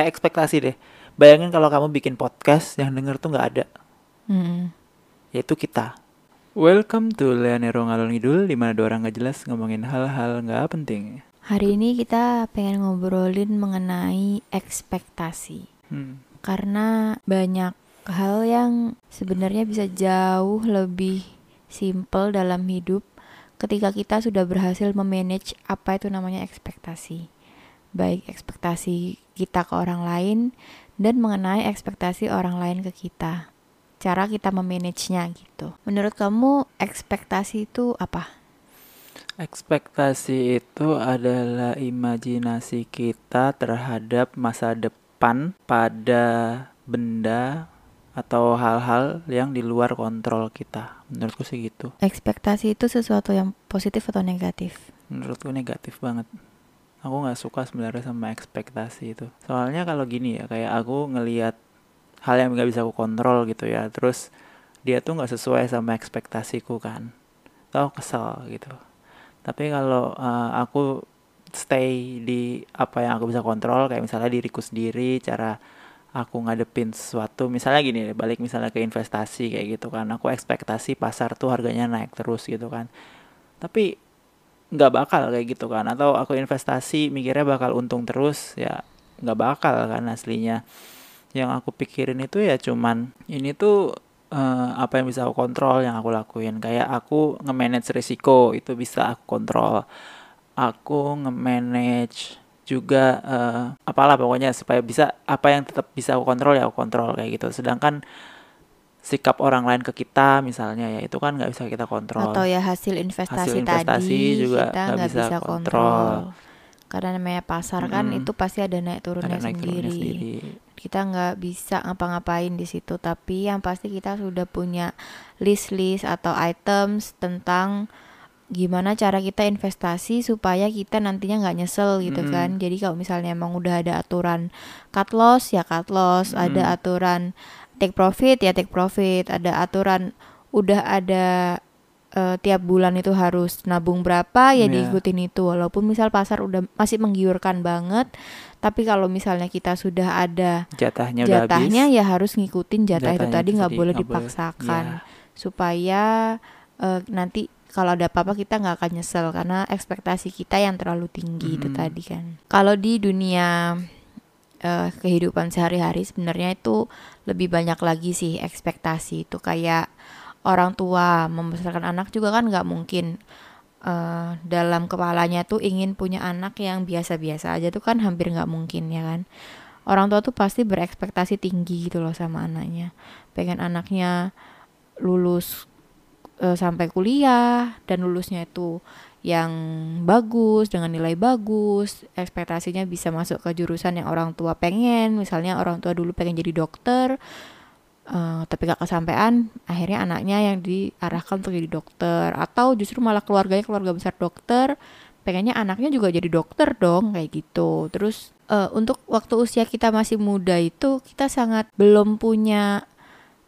kayak ekspektasi deh. Bayangin kalau kamu bikin podcast yang denger tuh nggak ada, Mm. yaitu kita. Welcome to Leonero Ngalor Ngidul, di mana dua orang gak jelas ngomongin hal-hal nggak penting. Hari ini kita pengen ngobrolin mengenai ekspektasi. Hmm. Karena banyak hal yang sebenarnya bisa jauh lebih simple dalam hidup ketika kita sudah berhasil memanage apa itu namanya ekspektasi. Baik ekspektasi kita ke orang lain dan mengenai ekspektasi orang lain ke kita. Cara kita memanagenya gitu. Menurut kamu ekspektasi itu apa? Ekspektasi itu adalah imajinasi kita terhadap masa depan pada benda atau hal-hal yang di luar kontrol kita. Menurutku sih gitu. Ekspektasi itu sesuatu yang positif atau negatif? Menurutku negatif banget. Aku nggak suka sebenarnya sama ekspektasi itu. Soalnya kalau gini ya, kayak aku ngelihat hal yang nggak bisa aku kontrol gitu ya. Terus dia tuh nggak sesuai sama ekspektasiku kan. Tau kesel gitu. Tapi kalau uh, aku stay di apa yang aku bisa kontrol, kayak misalnya diriku sendiri, cara aku ngadepin sesuatu. Misalnya gini, deh, balik misalnya ke investasi kayak gitu kan. Aku ekspektasi pasar tuh harganya naik terus gitu kan. Tapi nggak bakal kayak gitu kan. Atau aku investasi mikirnya bakal untung terus ya nggak bakal kan aslinya. Yang aku pikirin itu ya cuman ini tuh eh, apa yang bisa aku kontrol yang aku lakuin. Kayak aku nge-manage risiko itu bisa aku kontrol. Aku nge-manage juga eh, apalah pokoknya supaya bisa apa yang tetap bisa aku kontrol ya aku kontrol kayak gitu. Sedangkan sikap orang lain ke kita misalnya ya itu kan nggak bisa kita kontrol Atau ya hasil investasi, Hasil investasi tadi juga kita nggak bisa bisa, kontrol. kontrol. Karena namanya pasar kan Mm-mm. itu pasti ada naik turunnya ada naik turunnya sendiri. sendiri Kita nggak bisa ngapa-ngapain di situ. Tapi yang pasti kita sudah punya list-list atau items tentang gimana cara kita investasi supaya kita nantinya nggak nyesel gitu Mm-mm. kan. Jadi kalau misalnya emang udah ada aturan cut loss ya cut loss, Mm-mm. ada aturan take profit ya take profit, ada aturan udah ada eh, tiap bulan itu harus nabung berapa ya Iya. diikutin itu walaupun misal pasar udah masih menggiurkan banget tapi kalau misalnya kita sudah ada jatahnya, udah jatahnya habis ya harus ngikutin jatah itu Jatahnya tadi itu tadi boleh nggak boleh. dipaksakan ya supaya eh, nanti kalau ada apa-apa kita nggak akan nyesel karena ekspektasi kita yang terlalu tinggi itu Mm-mm. tadi kan kalau di dunia eh, kehidupan sehari-hari sebenarnya itu lebih banyak lagi sih ekspektasi itu. Kayak orang tua membesarkan anak juga kan nggak mungkin eh, dalam kepalanya tuh ingin punya anak yang biasa-biasa aja tuh kan hampir nggak mungkin ya kan? Orang tua tuh pasti berekspektasi tinggi gitu loh sama anaknya. Pengen anaknya lulus eh, sampai kuliah dan lulusnya itu yang bagus dengan nilai bagus ekspektasinya bisa masuk ke jurusan yang orang tua pengen. Misalnya orang tua dulu pengen jadi dokter eh, tapi gak kesampaian akhirnya anaknya yang diarahkan untuk jadi dokter. Atau justru malah keluarganya keluarga besar dokter pengennya anaknya juga jadi dokter dong kayak gitu. Terus eh, untuk waktu usia kita masih muda itu kita sangat belum punya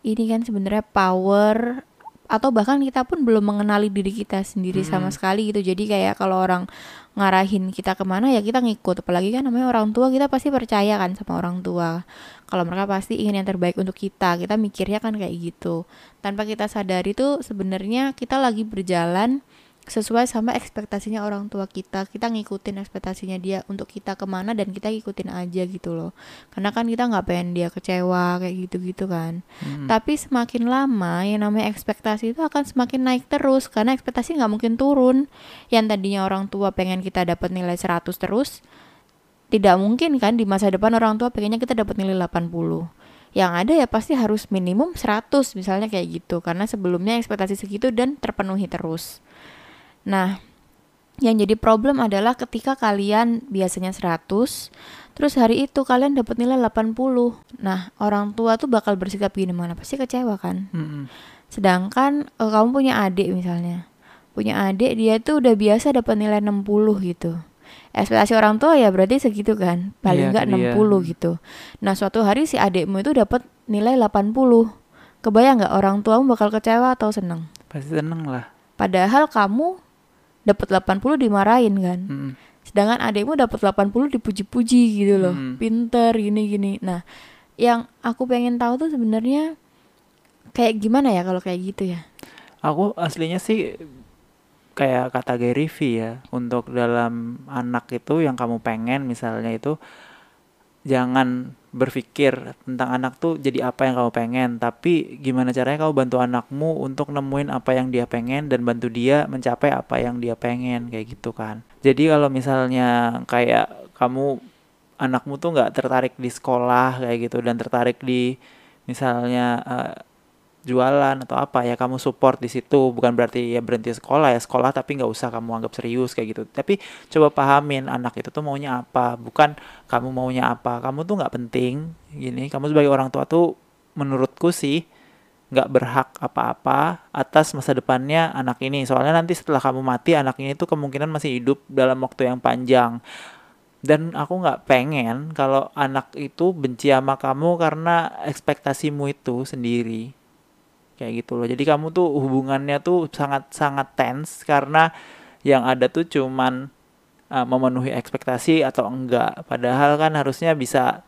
ini kan sebenarnya power atau bahkan kita pun belum mengenali diri kita sendiri sama Mm-mm. sekali gitu. Jadi kayak kalau orang ngarahin kita ke mana ya kita ngikut. Apalagi kan namanya orang tua kita pasti percaya kan sama orang tua. Kalau mereka pasti ingin yang terbaik untuk kita kita mikirnya kan kayak gitu. Tanpa kita sadari tuh sebenarnya kita lagi berjalan sesuai sama ekspektasinya orang tua kita kita ngikutin ekspektasinya dia untuk kita ke mana dan kita ngikutin aja gitu loh karena kan kita nggak pengen dia kecewa kayak gitu gitu kan Mm. tapi semakin lama yang namanya ekspektasi itu akan semakin naik terus karena ekspektasi nggak mungkin turun. Yang tadinya orang tua pengen kita dapat nilai 100 terus tidak mungkin kan di masa depan orang tua pengennya kita dapat nilai 80. Yang ada ya pasti harus minimum 100 misalnya kayak gitu karena sebelumnya ekspektasi segitu dan terpenuhi terus. Nah, yang jadi problem adalah ketika kalian biasanya 100 Terus hari itu kalian dapat nilai 80. Nah, orang tua tuh bakal bersikap gini mana pasti kecewa kan. Mm-mm. Sedangkan eh, kamu punya adik misalnya. Punya adik dia tuh udah biasa dapat nilai 60 gitu. Ekspektasi orang tua ya berarti segitu kan. Paling Iya, enggak ke dia. 60 gitu. Nah, suatu hari si adikmu itu dapat nilai 80. Kebayang nggak orang tuamu bakal kecewa atau seneng? pasti seneng lah Padahal kamu dapat 80 dimarahin kan. Mm-mm. sedangkan adikmu dapat 80 dipuji-puji gitu loh Hmm. pinter gini gini nah yang aku pengen tahu tuh sebenarnya kayak gimana ya kalau kayak gitu ya Aku aslinya sih kayak kata Gary V ya, untuk dalam anak itu yang kamu pengen misalnya itu jangan berpikir tentang anak tuh jadi apa yang kamu pengen, tapi gimana caranya kamu bantu anakmu untuk nemuin apa yang dia pengen dan bantu dia mencapai apa yang dia pengen kayak gitu kan. Jadi kalau misalnya kayak kamu anakmu tuh nggak tertarik di sekolah kayak gitu dan tertarik di misalnya eh, jualan atau apa ya kamu support di situ. Bukan berarti ya berhenti sekolah ya sekolah tapi nggak usah kamu anggap serius kayak gitu. Tapi coba pahamin anak itu tuh maunya apa bukan kamu maunya apa. Kamu tuh nggak penting gini. Kamu sebagai orang tua tuh menurutku sih nggak berhak apa-apa atas masa depannya anak ini. Soalnya nanti setelah kamu mati anak ini tuh kemungkinan masih hidup dalam waktu yang panjang. Dan aku nggak pengen kalau anak itu benci sama kamu karena ekspektasimu itu sendiri kayak gitu loh. Jadi kamu tuh hubungannya tuh sangat sangat tense karena yang ada tuh cuman uh, memenuhi ekspektasi atau enggak. Padahal kan harusnya bisa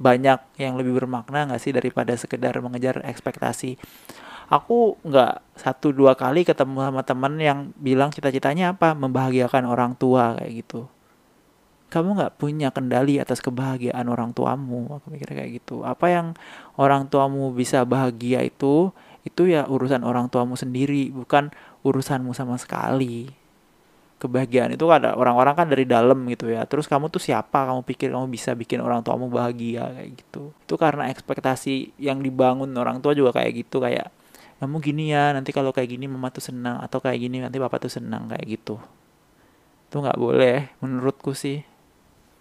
banyak yang lebih bermakna nggak sih daripada sekedar mengejar ekspektasi? Aku nggak satu dua kali ketemu sama teman yang bilang cita-citanya apa? Membahagiakan orang tua kayak gitu. Kamu nggak punya kendali atas kebahagiaan orang tuamu? Aku mikir kayak gitu. Apa yang orang tuamu bisa bahagia itu itu ya urusan orang tuamu sendiri bukan urusanmu sama sekali. Kebahagiaan itu ada orang-orang kan dari dalam gitu ya. Terus kamu tuh siapa? Kamu pikir kamu bisa bikin orang tuamu bahagia kayak gitu. Itu karena ekspektasi yang dibangun orang tua juga kayak gitu kayak kamu gini ya nanti kalau kayak gini mama tuh senang atau kayak gini nanti papa tuh senang kayak gitu. Itu nggak boleh menurutku sih.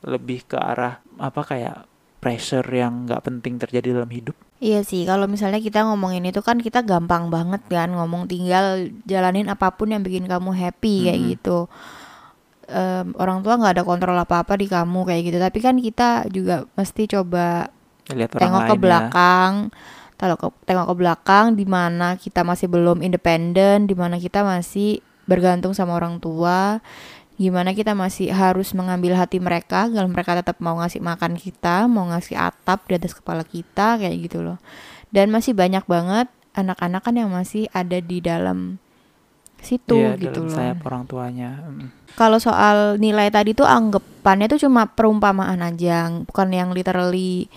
Lebih ke arah apa kayak pressure yang nggak penting terjadi dalam hidup Iya sih, kalau misalnya kita ngomongin itu kan kita gampang banget kan ngomong tinggal jalanin apa pun yang bikin kamu happy kayak Mm-mm. gitu. Em, orang tua nggak ada kontrol apa-apa di kamu kayak gitu, tapi kan kita juga mesti coba lihat orang tengok ke ya belakang, kalau ke, tengok ke belakang di mana kita masih belum independen, di mana kita masih bergantung sama orang tua, gimana kita masih harus mengambil hati mereka kalau mereka tetap mau ngasih makan kita, mau ngasih atap di atas kepala kita kayak gitu loh. Dan masih banyak banget anak-anak kan yang masih ada di dalam situ Iya, gitu dalam loh. sayap orang tuanya Mm. Kalau soal nilai tadi tuh anggapannya tuh cuma perumpamaan aja, bukan yang literally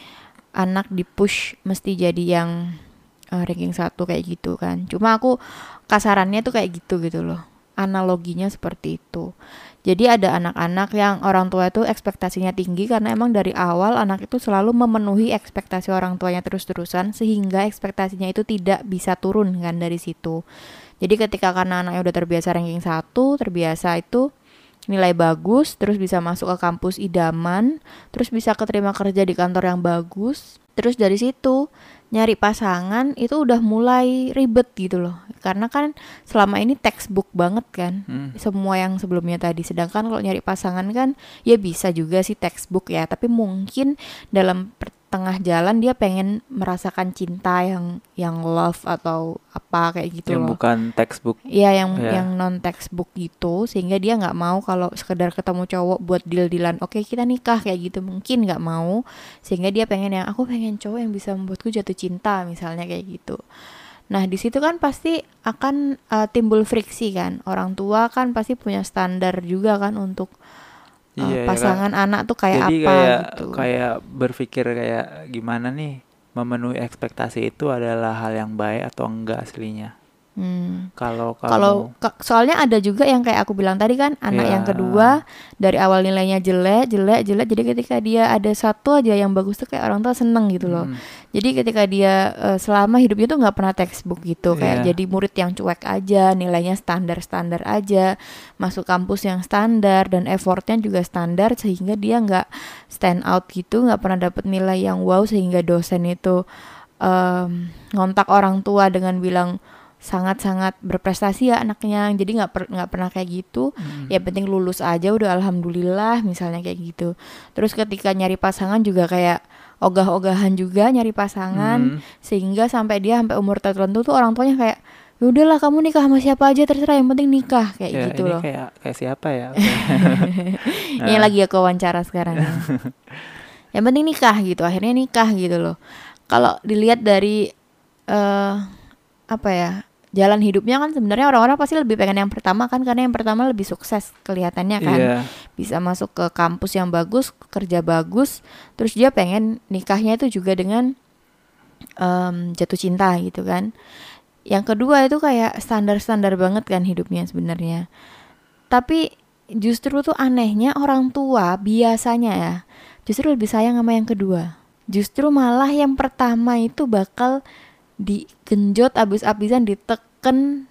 anak di push mesti jadi yang eh, ranking satu kayak gitu kan. Cuma aku kasarannya tuh kayak gitu gitu loh. Analoginya seperti itu. Jadi ada anak-anak yang orang tua itu ekspektasinya tinggi karena emang dari awal anak itu selalu memenuhi ekspektasi orang tuanya terus-terusan sehingga ekspektasinya itu tidak bisa turun kan dari situ. Jadi ketika karena anaknya udah terbiasa ranking satu, terbiasa itu nilai bagus, terus bisa masuk ke kampus idaman, terus bisa keterima kerja di kantor yang bagus, terus dari situ nyari pasangan itu udah mulai ribet gitu loh. Karena kan selama ini textbook banget kan Mm. semua yang sebelumnya tadi. Sedangkan kalau nyari pasangan kan ya bisa juga sih textbook ya, tapi mungkin dalam tengah jalan dia pengen merasakan cinta yang yang love atau apa kayak gitu yang loh. bukan textbook Iya yang Ya. yang non textbook gitu sehingga dia nggak mau kalau sekedar ketemu cowok buat deal dealan oke kita nikah kayak gitu mungkin nggak mau sehingga dia pengen yang aku pengen cowok yang bisa membuatku jatuh cinta misalnya kayak gitu nah di situ kan pasti akan uh, timbul friksi kan orang tua kan pasti punya standar juga kan untuk uh, Iya, ya kan? pasangan anak tuh kayak jadi apa kayak gitu kayak berpikir kayak gimana nih memenuhi ekspektasi itu adalah hal yang baik atau enggak aslinya Hmm. kalau Kalau soalnya ada juga yang kayak aku bilang tadi kan anak Ya. yang kedua dari awal nilainya jelek, jelek, jelek. Jadi ketika dia ada satu aja yang bagus tuh kayak orang tua seneng gitu loh. Mm, Jadi ketika dia eh, selama hidupnya tuh nggak pernah textbook gitu, kayak Iya. jadi murid yang cuek aja, nilainya standar-standar aja, masuk kampus yang standar dan effortnya juga standar sehingga dia nggak stand out gitu, nggak pernah dapet nilai yang wow sehingga dosen itu em, ngontak orang tua dengan bilang sangat-sangat berprestasi ya anaknya. Jadi nggak per- nggak pernah kayak gitu. Mm. ya penting lulus aja udah alhamdulillah misalnya kayak gitu. Terus ketika nyari pasangan juga kayak ogah-ogahan juga nyari pasangan. Mm. sehingga sampai dia sampai umur tertentu tuh orang tuanya kayak "Ya udahlah kamu nikah sama siapa aja terserah yang penting nikah. Kayak ya gitu ini loh. kayak kayak siapa ya? Ini lagi aku wawancara sekarang ya. yang penting nikah gitu akhirnya nikah gitu loh. Kalau dilihat dari eh apa ya jalan hidupnya kan sebenarnya orang-orang pasti lebih pengen yang pertama kan karena yang pertama lebih sukses kelihatannya kan. Iya. Bisa masuk ke kampus yang bagus kerja bagus terus dia pengen nikahnya itu juga dengan em, jatuh cinta gitu kan. Yang kedua itu kayak standar-standar banget kan hidupnya sebenarnya. Tapi justru tuh anehnya orang tua biasanya ya justru lebih sayang sama yang kedua. Justru malah yang pertama itu bakal digenjot abis-abisan diteken.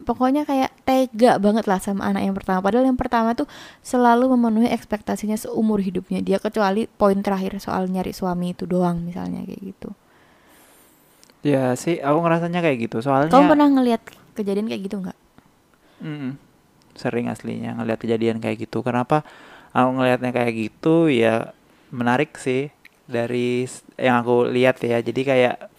Pokoknya kayak tega banget lah sama anak yang pertama. Padahal yang pertama tuh selalu memenuhi ekspektasinya seumur hidupnya dia kecuali poin terakhir soal nyari suami itu doang misalnya kayak gitu. Ya sih aku ngerasanya kayak gitu. Soalnya kamu pernah ngelihat kejadian kayak gitu nggak? Mm-mm. sering aslinya ngelihat kejadian kayak gitu. Kenapa aku ngelihatnya kayak gitu? Ya menarik sih. Dari yang aku lihat ya. Jadi kayak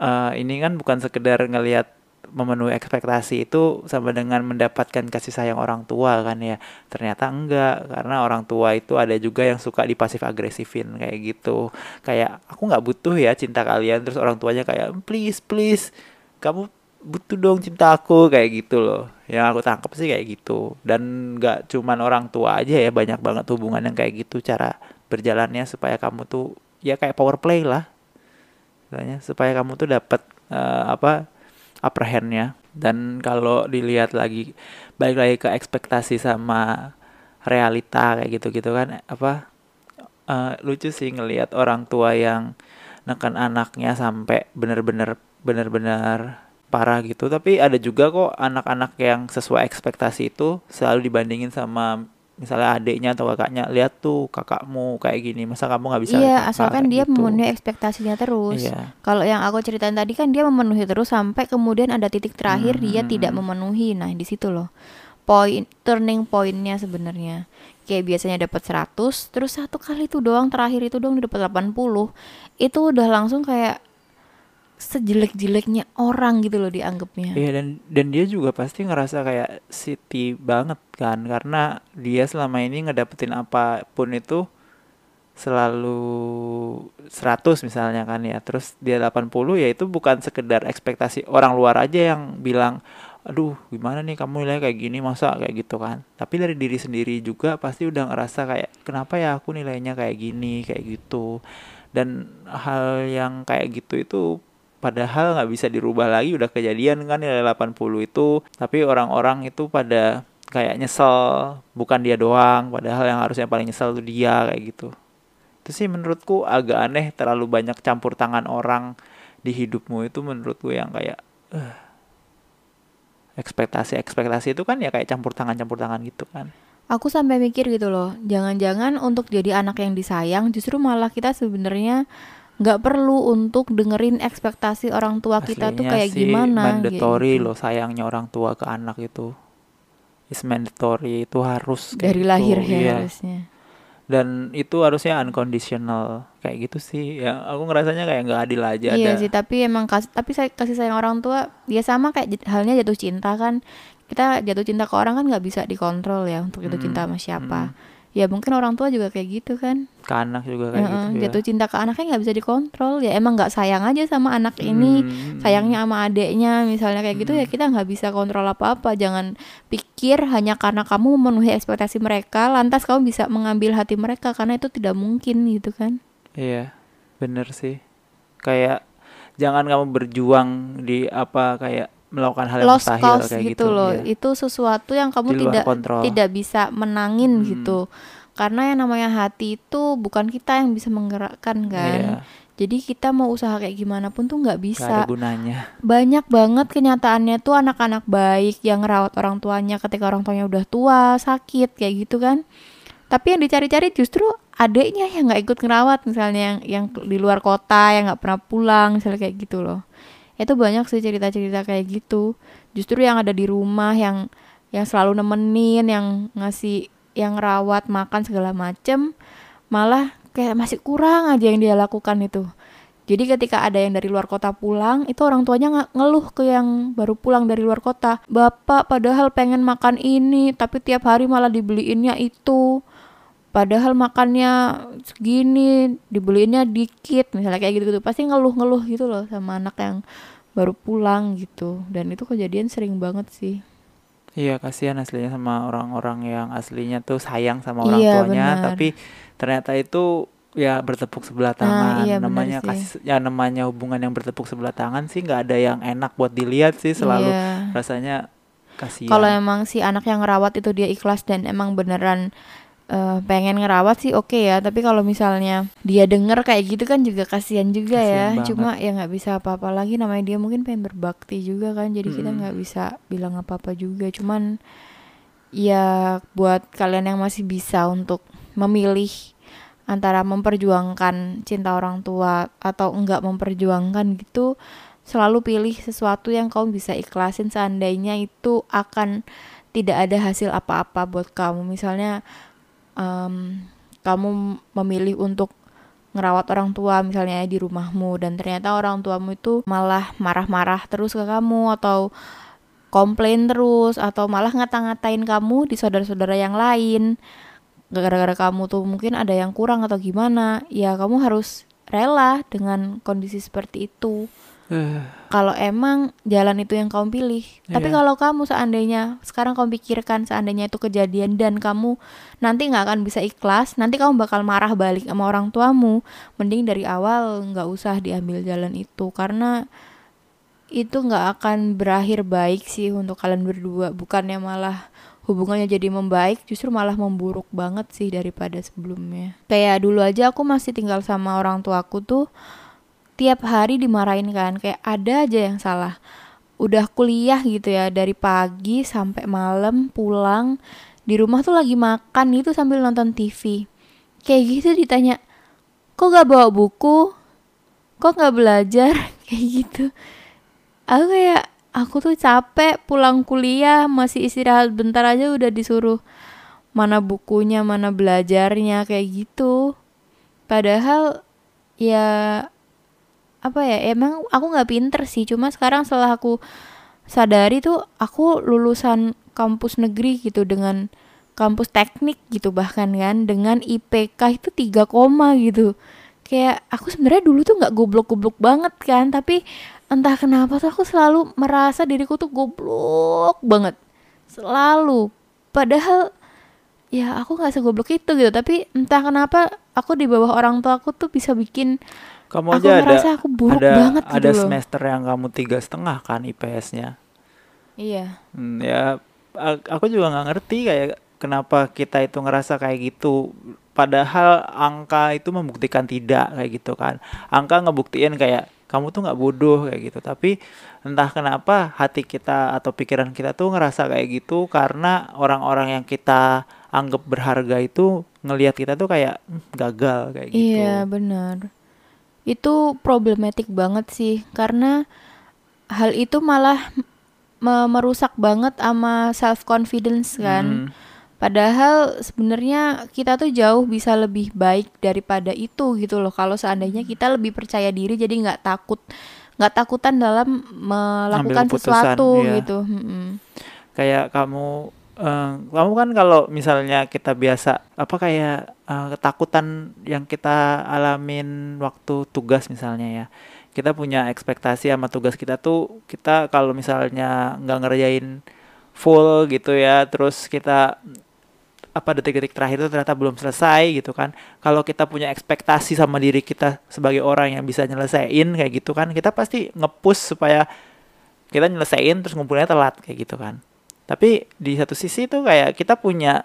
eh, ini kan bukan sekedar ngelihat memenuhi ekspektasi itu sama dengan mendapatkan kasih sayang orang tua kan ya. Ternyata enggak karena orang tua itu ada juga yang suka dipasif agresifin kayak gitu. Kayak aku nggak butuh ya cinta kalian. Terus orang tuanya kayak please please kamu butuh dong cinta aku kayak gitu loh. Yang aku tangkap sih kayak gitu. Dan nggak cuman orang tua aja ya banyak banget hubungan yang kayak gitu cara berjalannya supaya kamu tuh ya kayak power play lah Istilahnya, supaya kamu tuh dapat eh, apa upper dan kalau dilihat lagi balik lagi ke ekspektasi sama realita kayak gitu-gitu kan apa eh, lucu sih ngelihat orang tua yang neken anaknya sampai bener-bener bener-bener parah gitu. Tapi ada juga kok anak-anak yang sesuai ekspektasi itu selalu dibandingin sama misalnya adiknya atau kakaknya lihat tuh kakakmu kayak gini masa kamu nggak bisa iya kakak?" asalkan dia gitu. memenuhi ekspektasinya terus iya Kalau yang aku ceritain tadi kan dia memenuhi terus sampai kemudian ada titik terakhir dia Hmm. tidak memenuhi. Nah, di situ loh. Poin turning pointnya sebenarnya. Kayak biasanya dapat 100, terus satu kali itu doang terakhir itu doang dapat 80. Itu udah langsung kayak sejelek-jeleknya orang gitu loh dianggapnya. Iya dan dan dia juga pasti ngerasa kayak city banget kan karena dia selama ini ngedapetin apa pun itu selalu 100 misalnya kan ya. Terus dia 80 ya itu bukan sekedar ekspektasi orang luar aja yang bilang aduh gimana nih kamu nilai kayak gini masa kayak gitu kan. Tapi dari diri sendiri juga pasti udah ngerasa kayak kenapa ya aku nilainya kayak gini kayak gitu. Dan hal yang kayak gitu itu padahal nggak bisa dirubah lagi udah kejadian kan nilai 80 itu. Tapi orang-orang itu pada kayak nyesel bukan dia doang padahal yang harusnya paling nyesel tuh dia kayak gitu. Itu sih menurutku agak aneh terlalu banyak campur tangan orang di hidupmu itu menurutku yang kayak eh, ekspektasi ekspektasi itu kan ya kayak campur tangan campur tangan gitu kan. Aku sampai mikir gitu loh, jangan-jangan untuk jadi anak yang disayang justru malah kita sebenarnya nggak perlu untuk dengerin ekspektasi orang tua kita tuh Aslinya kayak sih gimana mandatory gitu. loh sayangnya orang tua ke anak itu is mandatory itu harus kayak Dari gitu. lahir ya Iya. harusnya. dan itu harusnya unconditional kayak gitu sih ya aku ngerasanya kayak nggak adil aja Iya ada sih, tapi emang kasih tapi saya kasih sayang orang tua dia sama kayak halnya jatuh cinta kan. Kita jatuh cinta ke orang kan nggak bisa dikontrol ya untuk jatuh Mm, cinta sama siapa. mm. Ya mungkin orang tua juga kayak gitu kan. ke anak juga kayak Heeh, gitu ya jatuh cinta ke anaknya nggak bisa dikontrol. Ya emang nggak sayang aja sama anak ini. Hmm, sayangnya sama adeknya misalnya kayak gitu ya Mm. kita nggak bisa kontrol apa-apa jangan pikir hanya karena kamu memenuhi ekspektasi mereka lantas kamu bisa mengambil hati mereka karena itu tidak mungkin gitu kan iya bener sih kayak jangan kamu berjuang di apa kayak melakukan hal yang lost mustahil cause kayak gitu, gitu loh. iya. itu sesuatu yang kamu tidak kontrol. tidak bisa menangin Hmm. gitu. Karena yang namanya hati itu bukan kita yang bisa menggerakkan kan? Iya, jadi kita mau usaha kayak gimana pun tuh nggak bisa. ada gunanya. Banyak banget kenyataannya tuh anak-anak baik yang ngerawat orang tuanya ketika orang tuanya udah tua sakit kayak gitu kan? Tapi yang dicari-cari justru adiknya yang nggak ikut ngerawat misalnya yang yang di luar kota yang nggak pernah pulang misalnya kayak gitu loh itu banyak sih cerita-cerita kayak gitu justru yang ada di rumah yang yang selalu nemenin yang ngasih yang rawat makan segala macem malah kayak masih kurang aja yang dia lakukan itu Jadi ketika ada yang dari luar kota pulang, itu orang tuanya nggak ngeluh ke yang baru pulang dari luar kota. Bapak padahal pengen makan ini, tapi tiap hari malah dibeliinnya itu. Padahal makannya segini, dibeliinnya dikit, misalnya kayak gitu-gitu. Pasti ngeluh-ngeluh gitu loh sama anak yang baru pulang gitu. Dan itu kejadian sering banget sih. Iya kasihan aslinya sama orang-orang yang aslinya tuh sayang sama orang Iya, tuanya, benar. tapi ternyata itu ya bertepuk sebelah Nah, tangan. iya benar namanya sih. kasih, ya namanya hubungan yang bertepuk sebelah tangan sih nggak ada yang enak buat dilihat sih. Selalu Iya. rasanya Kalau kasihan. emang si anak yang ngerawat itu dia ikhlas dan emang beneran eh, pengen ngerawat sih oke ya. Tapi kalau misalnya dia denger kayak gitu kan juga kasihan juga Kasihan ya. banget. Cuma ya nggak bisa apa-apa lagi. Namanya dia mungkin pengen berbakti juga kan. Jadi kita Mm-mm. nggak bisa bilang apa-apa juga. Cuman ya buat kalian yang masih bisa untuk memilih antara memperjuangkan cinta orang tua atau enggak memperjuangkan gitu selalu pilih sesuatu yang kamu bisa ikhlasin seandainya itu akan tidak ada hasil apa-apa buat kamu misalnya em, kamu memilih untuk ngerawat orang tua misalnya di rumahmu dan ternyata orang tuamu itu malah marah-marah terus ke kamu atau komplain terus atau malah ngata-ngatain kamu di saudara-saudara yang lain. Gara-gara kamu tuh mungkin ada yang kurang atau gimana ya kamu harus rela dengan kondisi seperti itu. Eh, kalau emang jalan itu yang kamu pilih. Tapi Iya. kalau kamu seandainya sekarang kamu pikirkan seandainya itu kejadian dan kamu nanti nggak akan bisa ikhlas, nanti kamu bakal marah balik sama orang tuamu. Mending dari awal nggak usah diambil jalan itu karena itu nggak akan berakhir baik sih untuk kalian berdua. Bukannya malah hubungannya jadi membaik, justru malah memburuk banget sih daripada sebelumnya. Kayak dulu aja aku masih tinggal sama orang tuaku tuh tiap hari dimarahin kan kayak ada aja yang salah. Udah kuliah gitu ya dari pagi sampai malam pulang di rumah tuh lagi makan gitu sambil nonton TV kayak gitu ditanya kok gak bawa buku? Kok gak belajar? Kayak gitu. Aku kayak aku tuh capek pulang kuliah masih istirahat bentar aja udah disuruh mana bukunya mana belajarnya kayak gitu. Padahal ya apa ya emang aku nggak pinter sih. Cuma sekarang setelah aku sadari tuh aku lulusan kampus negeri gitu dengan kampus teknik gitu bahkan kan dengan IPK itu 3 koma gitu. Kayak aku sebenarnya dulu tuh nggak goblok-goblok banget kan tapi entah kenapa tuh aku selalu merasa diriku tuh goblok banget. Selalu. Padahal ya aku nggak segoblok itu gitu. Tapi entah kenapa aku di bawah orang tua aku tuh bisa bikin kamu aku aja ada aku buruk ada banget gitu ada loh. semester yang kamu tiga setengah kan IPS-nya. Iya. Hmm, ya aku juga nggak ngerti kayak kenapa kita itu ngerasa kayak gitu padahal angka itu membuktikan tidak kayak gitu kan angka ngebuktiin kayak kamu tuh nggak bodoh kayak gitu tapi entah kenapa hati kita atau pikiran kita tuh ngerasa kayak gitu karena orang-orang yang kita anggap berharga itu ngelihat kita tuh kayak "Hmm, gagal kayak gitu Iya, benar. Itu problematik banget sih karena hal itu malah me- merusak banget sama self confidence kan. Hmm, Padahal sebenarnya kita tuh jauh bisa lebih baik daripada itu gitu loh. Kalau seandainya kita lebih percaya diri jadi nggak takut nggak takutan dalam melakukan sesuatu iya. gitu. Mm-mm. kayak kamu eh, kamu kan kalau misalnya kita biasa apa kayak eh, ketakutan yang kita alamin waktu tugas misalnya ya. Kita punya ekspektasi sama tugas kita tuh kita kalau misalnya nggak ngerjain full gitu ya terus kita apa detik-detik terakhir itu ternyata belum selesai gitu kan. Kalau kita punya ekspektasi sama diri kita sebagai orang yang bisa nyelesain kayak gitu kan kita pasti ngepush supaya kita nyelesain terus ngumpulnya telat kayak gitu kan tapi di satu sisi tuh kayak kita punya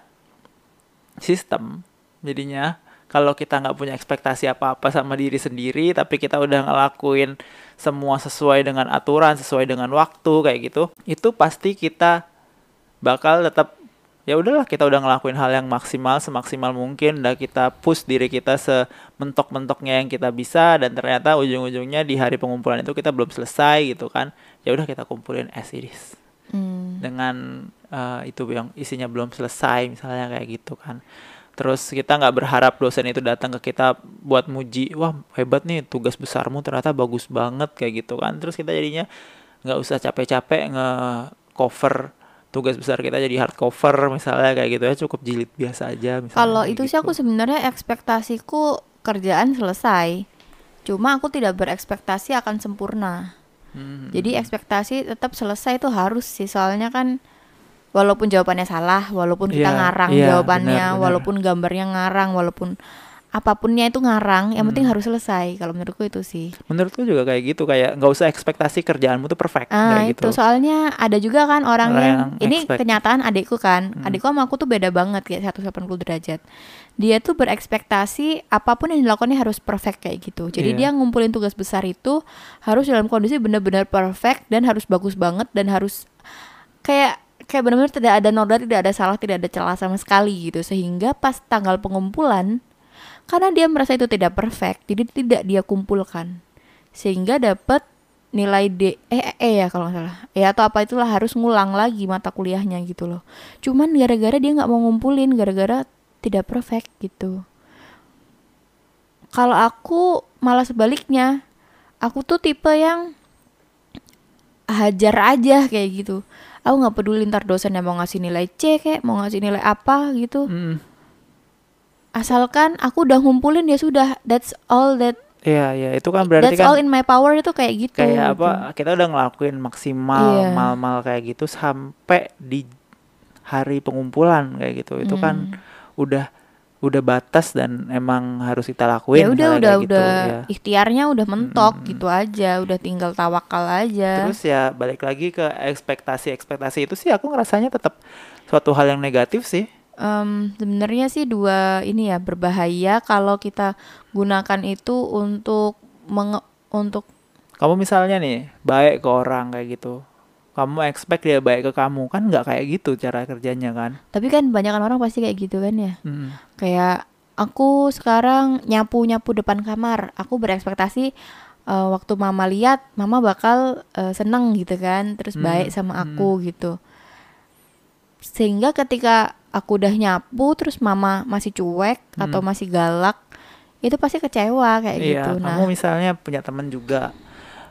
sistem. Jadinya kalau kita nggak punya ekspektasi apa-apa sama diri sendiri tapi kita udah ngelakuin semua sesuai dengan aturan sesuai dengan waktu kayak gitu itu pasti kita bakal tetap ya udahlah kita udah ngelakuin hal yang maksimal semaksimal mungkin udah kita push diri kita sementok-mentoknya yang kita bisa dan ternyata ujung-ujungnya di hari pengumpulan itu kita belum selesai gitu kan ya udah kita kumpulin as Hmm. dengan eh, itu yang isinya belum selesai misalnya kayak gitu kan terus kita nggak berharap dosen itu datang ke kita buat muji wah hebat nih tugas besarmu ternyata bagus banget kayak gitu kan terus kita jadinya nggak usah capek-capek nge cover tugas besar kita jadi hard cover misalnya kayak gitu ya cukup jilid biasa aja misalnya Kalau itu sih gitu. aku sebenarnya ekspektasiku kerjaan selesai. Cuma aku tidak berekspektasi akan sempurna. Hmm. Jadi ekspektasi tetap selesai itu harus sih soalnya kan walaupun jawabannya salah, walaupun kita Iya, ngarang iya, jawabannya, benar, benar. walaupun gambarnya ngarang, walaupun apapunnya itu ngarang, yang penting Hmm. harus selesai. Kalau menurutku itu sih. menurutku juga kayak gitu kayak nggak usah ekspektasi kerjaanmu tuh perfect Ah kayak itu gitu soalnya ada juga kan orang Orang yang yang ini expect. kenyataan adikku kan, Hmm. adikku sama aku tuh beda banget kayak 180 derajat. Dia tuh berekspektasi apa pun yang dilakukannya harus perfect kayak gitu. Jadi Iya. dia ngumpulin tugas besar itu harus dalam kondisi benar-benar perfect dan harus bagus banget dan harus kayak kayak benar-benar tidak ada noda, tidak ada salah, tidak ada celah sama sekali gitu. Sehingga pas tanggal pengumpulan karena dia merasa itu tidak perfect, jadi tidak dia kumpulkan. Sehingga dapat nilai D eh eh ya kalau nggak salah. Ya atau apa itulah harus ngulang lagi mata kuliahnya gitu loh. Cuman gara-gara dia nggak mau ngumpulin gara-gara tidak perfect gitu. Kalau aku malah sebaliknya. Aku tuh tipe yang hajar aja kayak gitu. Aku nggak peduli ntar dosen yang mau ngasih nilai C kayak mau ngasih nilai apa gitu. Hmm. Asalkan aku udah ngumpulin ya sudah that's all that Iya, iya, itu kan berarti that's kan all in my power itu kayak gitu kayak gitu. apa? Kita udah ngelakuin maksimal Iya. mal-mal kayak gitu sampai di hari pengumpulan kayak gitu. Itu kan Hmm. udah udah batas dan emang harus kita lakuin ya udah udah gitu, udah ya. ikhtiarnya udah mentok Mm-mm. gitu aja udah tinggal tawakal aja Terus ya balik lagi ke ekspektasi-ekspektasi itu sih aku ngerasanya tetap suatu hal yang negatif sih. Em, sebenarnya sih dua ini ya berbahaya kalau kita gunakan itu untuk menge- untuk Kamu misalnya nih baik ke orang kayak gitu. Kamu expect dia baik ke kamu kan nggak kayak gitu cara kerjanya kan. tapi kan banyak orang pasti kayak gitu kan ya Mm. kayak aku sekarang nyapu nyapu depan kamar aku berekspektasi eh, waktu mama lihat mama bakal eh, seneng gitu kan terus Hmm, baik sama aku gitu sehingga ketika aku udah nyapu terus mama masih cuek atau Hmm. masih galak itu pasti kecewa kayak Iya, gitu nah kamu misalnya punya teman juga,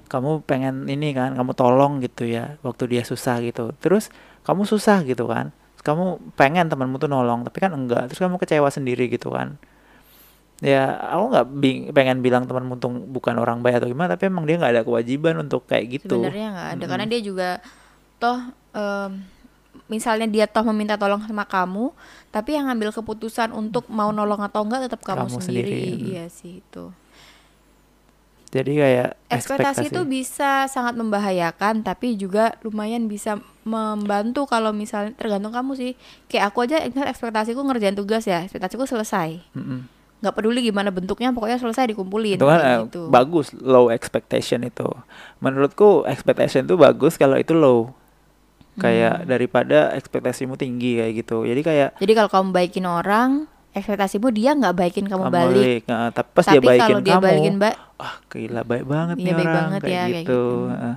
kamu pengen ini kan, kamu tolong gitu ya, waktu dia susah gitu. Terus kamu susah gitu kan, Terus kamu pengen temanmu tuh nolong, tapi kan enggak. Terus kamu kecewa sendiri gitu kan. Ya, aku nggak pengen bilang temanmu tuh bukan orang baik atau gimana, tapi emang dia nggak ada kewajiban untuk kayak gitu. sebenarnya nggak ada Mm-mm. karena dia juga toh em, misalnya dia toh meminta tolong sama kamu tapi yang ngambil keputusan untuk mau nolong atau enggak tetap kamu, Kamu sendiri, sendiri, mm. iya sih itu Jadi kayak ekspektasi itu bisa sangat membahayakan tapi juga lumayan bisa membantu kalau misalnya tergantung kamu sih kayak aku aja ekspektasiku ngerjain tugas ya ekspektasiku selesai Mm-mm. nggak peduli gimana bentuknya pokoknya selesai dikumpulin itu kan eh, gitu. bagus low expectation itu. Menurutku expectation itu bagus kalau itu low. Kayak Hmm. daripada ekspektasimu tinggi kayak gitu. Jadi kayak jadi kalau kamu baikin orang ekspektasimu dia nggak baikin kamu, kamu balik balik. Nah, tapi pas dia baikin kalau dia kamu, balikin ba wah gila baik banget Iya, nih baik orang banget kayak ya, kayak gitu. gitu. Heeh.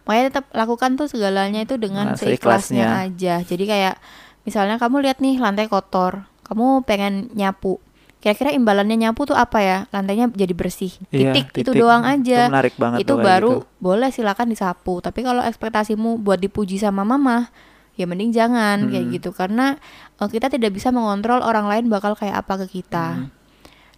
Makanya tetap lakukan tuh segalanya itu dengan Nah, seikhlasnya seikhlasnya. aja. Jadi kayak misalnya kamu lihat nih lantai kotor, kamu pengen nyapu. Kira-kira imbalannya nyapu tuh apa ya? Lantainya jadi bersih. Iya, Titik, itu doang Itu aja. menarik banget Itu kayak baru gitu. boleh silakan disapu. Tapi kalau ekspektasimu buat dipuji sama mama, ya mending jangan kayak Hmm. gitu karena eh, kita tidak bisa mengontrol orang lain bakal kayak apa ke kita. Hmm.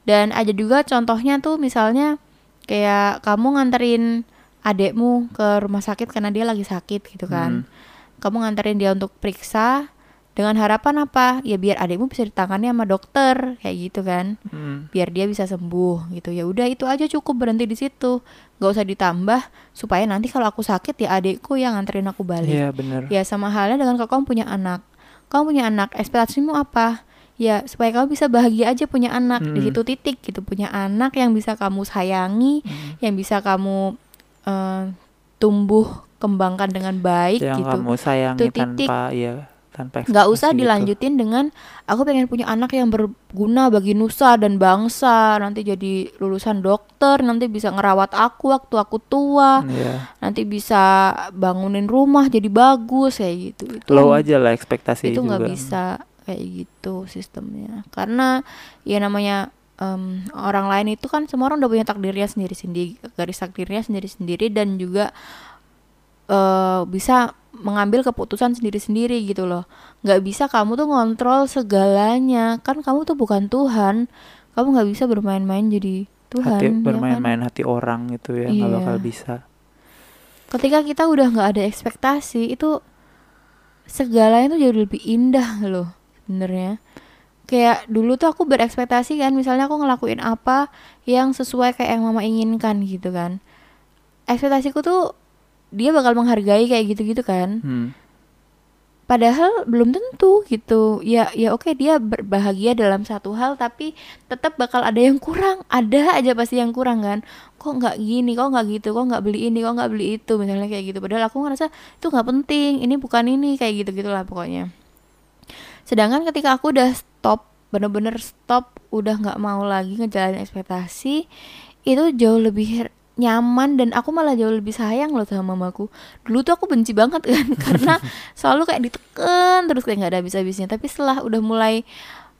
Dan ada juga contohnya tuh misalnya kayak kamu nganterin adekmu ke rumah sakit karena dia lagi sakit gitu kan. Hmm. Kamu nganterin dia untuk periksa dengan harapan apa? Ya biar adekmu bisa ditangani sama dokter kayak gitu kan. Hmm. Biar dia bisa sembuh gitu. Ya udah itu aja cukup berhenti di situ. Gak usah ditambah supaya nanti kalau aku sakit ya adekku yang nganterin aku balik. Iya bener. Ya sama halnya dengan kalau kamu punya anak. Kamu punya anak, ekspektasimu apa? Ya supaya kamu bisa bahagia aja punya anak di Mm. situ titik gitu. Punya anak yang bisa kamu sayangi, Hmm. yang bisa kamu eh, tumbuh kembangkan dengan baik Yang gitu. kamu sayangi titik. tanpa ya tanpa Nggak usah gitu. dilanjutin dengan aku pengen punya anak yang berguna bagi nusa dan bangsa. Nanti jadi lulusan dokter, nanti bisa ngerawat aku waktu aku tua, Iya. nanti bisa bangunin rumah jadi bagus kayak gitu. Itu Low aja lah ekspektasi itu nggak bisa kayak gitu sistemnya karena ya namanya em, orang lain itu kan semua orang udah punya takdirnya sendiri sendiri garis takdirnya sendiri sendiri dan juga eh, bisa mengambil keputusan sendiri sendiri gitu loh. Nggak bisa kamu tuh ngontrol segalanya. Kan kamu tuh bukan Tuhan. Kamu nggak bisa bermain-main jadi Tuhan hati ya kan? bermain-main hati orang gitu ya nggak Iya. bakal bisa. Ketika kita udah nggak ada ekspektasi itu segalanya tuh jadi lebih indah loh sebenarnya. Kayak dulu tuh aku berekspektasi kan misalnya aku ngelakuin apa yang sesuai kayak yang mama inginkan gitu kan. Ekspektasiku tuh dia bakal menghargai kayak gitu-gitu kan. Hmm. padahal belum tentu gitu. Ya ya oke dia berbahagia dalam satu hal tapi tetap bakal ada yang kurang. Ada aja pasti yang kurang kan. Kok nggak gini kok nggak gitu kok nggak beli ini kok nggak beli itu misalnya kayak gitu. Padahal aku ngerasa itu nggak penting ini bukan ini kayak gitu gitulah pokoknya. Sedangkan ketika aku udah stop bener-bener stop udah nggak mau lagi ngejalanin ekspektasi itu jauh lebih nyaman dan aku malah jauh lebih sayang loh sama mamaku. Dulu tuh aku benci banget kan karena selalu kayak diteken terus kayak nggak ada habis-habisnya. Tapi setelah udah mulai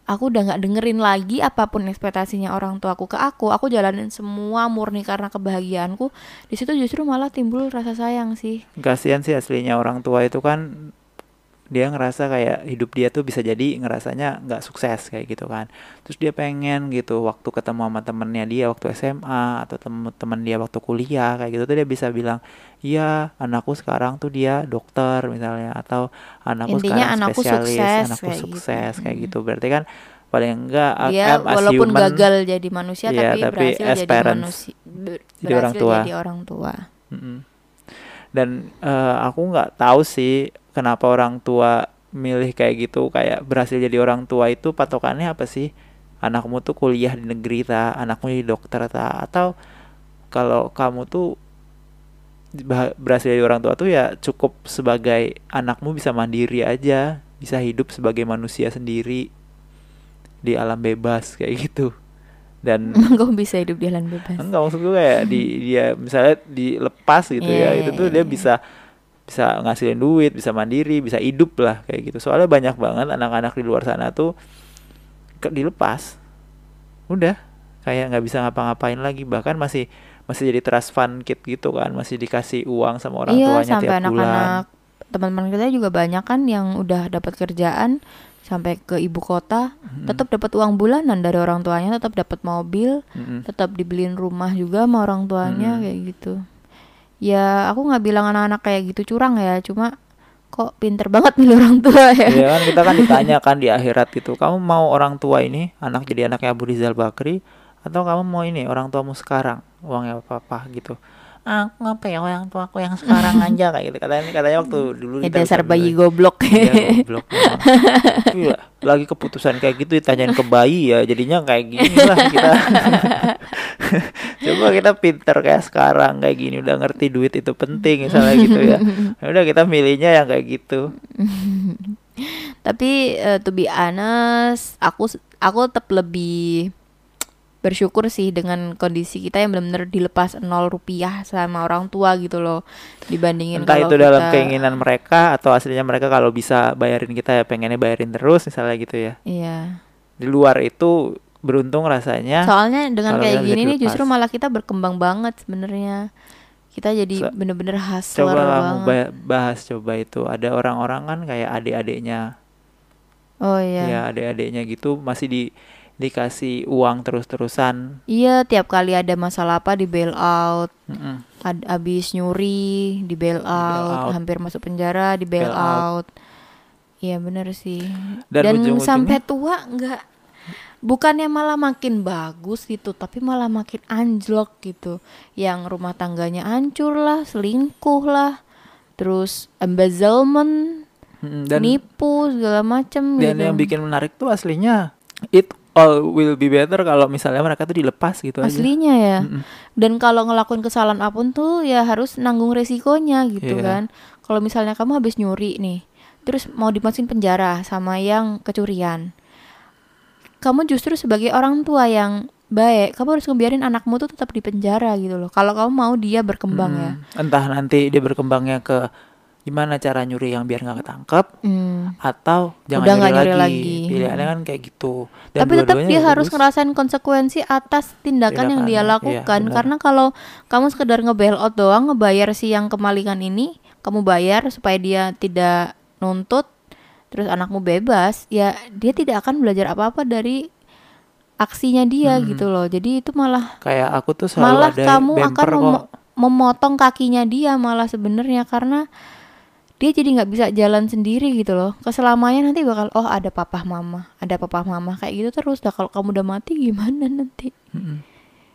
aku udah nggak dengerin lagi apa pun ekspektasinya orang tua aku ke aku aku jalanin semua murni karena kebahagiaanku di situ justru malah timbul rasa sayang sih. Kasihan sih aslinya orang tua itu kan dia ngerasa kayak hidup dia tuh bisa jadi ngerasanya nggak sukses kayak gitu kan terus dia pengen gitu waktu ketemu sama temennya dia waktu SMA atau temen-temen dia waktu kuliah kayak gitu tuh dia bisa bilang iya anakku sekarang tuh dia dokter misalnya atau anakku Intinya sekarang anakku spesialis sukses, anakku kayak gitu. sukses kayak Mm. gitu berarti kan paling enggak dia I'm as walaupun human, gagal jadi manusia Iya, tapi, tapi berhasil as jadi parents, manusia jadi orang tua. jadi orang tua Mm-mm. Dan eh, aku nggak tahu sih kenapa orang tua milih kayak gitu, kayak berhasil jadi orang tua itu patokannya apa sih? Anakmu tuh kuliah di negeri ta, anakmu jadi dokter ta, atau kalau kamu tuh berhasil jadi orang tua tuh ya cukup sebagai anakmu bisa mandiri aja, bisa hidup sebagai manusia sendiri di alam bebas kayak gitu. Dan kamu bisa hidup di jalan bebas enggak maksud gue kayak di dia misalnya dilepas gitu ya Iya, itu iya, tuh dia iya. bisa bisa ngasilin duit bisa mandiri bisa hidup lah kayak gitu soalnya banyak banget anak-anak di luar sana tuh ke, dilepas udah kayak nggak bisa ngapa-ngapain lagi bahkan masih masih jadi trust fund kid gitu kan masih dikasih uang sama orang iya tuanya sampai tiap bulan anak-anak teman-teman kita juga banyak kan yang udah dapat kerjaan sampai ke ibu kota Mm-mm. tetap dapat uang bulanan dari orang tuanya tetap dapat mobil Mm-mm. tetap dibeliin rumah juga sama orang tuanya Mm. kayak gitu ya aku nggak bilang anak-anak kayak gitu curang ya cuma kok pinter banget milih orang tua ya. Iya kan kita kan ditanya kan di akhirat gitu kamu mau orang tua ini anak jadi anaknya Abu Rizal Bakri atau kamu mau ini orang tuamu sekarang uangnya apa apa gitu aku apa ya orang tua aku yang sekarang aja kayak gitu. Katanya katanya waktu dulu ya kita dasar bayi goblok. Iya, goblok. Iya, lagi keputusan kayak gitu ditanyain ke bayi ya jadinya kayak gini lah kita. Coba kita pinter kayak sekarang kayak gini udah ngerti duit itu penting misalnya gitu ya. Ya udah kita milihnya yang kayak gitu. Tapi eh, to be honest aku aku tetap lebih bersyukur sih dengan kondisi kita yang benar-benar dilepas nol rupiah sama orang tua gitu loh. Dibandingin entah kalau itu dalam kita- keinginan mereka atau aslinya mereka kalau bisa bayarin kita ya pengennya bayarin terus misalnya gitu ya. Iya. Di luar itu beruntung rasanya soalnya dengan kayak gini nih justru malah kita berkembang banget sebenarnya. Kita jadi So- bener-bener hustler coba kamu bahas coba itu. Ada orang-orang kan kayak adik-adiknya. Oh iya. Ya adik-adiknya gitu masih di dikasih uang terus-terusan. Iya tiap kali ada masalah apa di bail out. Mm-mm. ad- abis nyuri di bail out, out. hampir masuk penjara di bail Bail out. iya bener sih. Dan dan, sampai tua nggak bukannya malah makin bagus gitu tapi malah makin anjlok gitu. Yang rumah tangganya hancur lah selingkuh lah. Terus embezzlement dan nipu segala macem dan gitu. yang bikin menarik tuh aslinya it all will be better kalau misalnya mereka tuh dilepas gitu aja. Aslinya ya. Mm-mm. dan kalau ngelakuin kesalahan apa pun tuh ya harus nanggung resikonya gitu Iya. kan. Kalau misalnya kamu habis nyuri nih terus mau dimasukin penjara sama yang kecurian kamu justru sebagai orang tua yang baik kamu harus ngebiarin anakmu tuh tetap di penjara gitu loh. Kalau kamu mau dia berkembang ya. Mm, entah nanti dia berkembangnya ke gimana cara nyuri yang biar nggak ketangkep Hmm. atau jangan Udah nyuri, nyuri lagi. lagi. Pilihannya kan kayak gitu. Dan Tapi tetap dia harus bagus. ngerasain konsekuensi atas tindakan yang dia iya, lakukan. benar. Karena kalau kamu sekedar nge-bail out doang, ngebayar si yang kemalingan ini, kamu bayar supaya dia tidak nuntut, terus anakmu bebas, ya dia tidak akan belajar apa-apa dari aksinya dia Hmm. gitu loh. Jadi itu malah kayak aku tuh selalu malah ada kamu akan kok. memotong kakinya dia malah sebenarnya karena dia jadi nggak bisa jalan sendiri gitu loh keselamanya nanti bakal oh ada papa mama ada papa mama kayak gitu terus dah kalau kamu udah mati gimana nanti Mm-mm.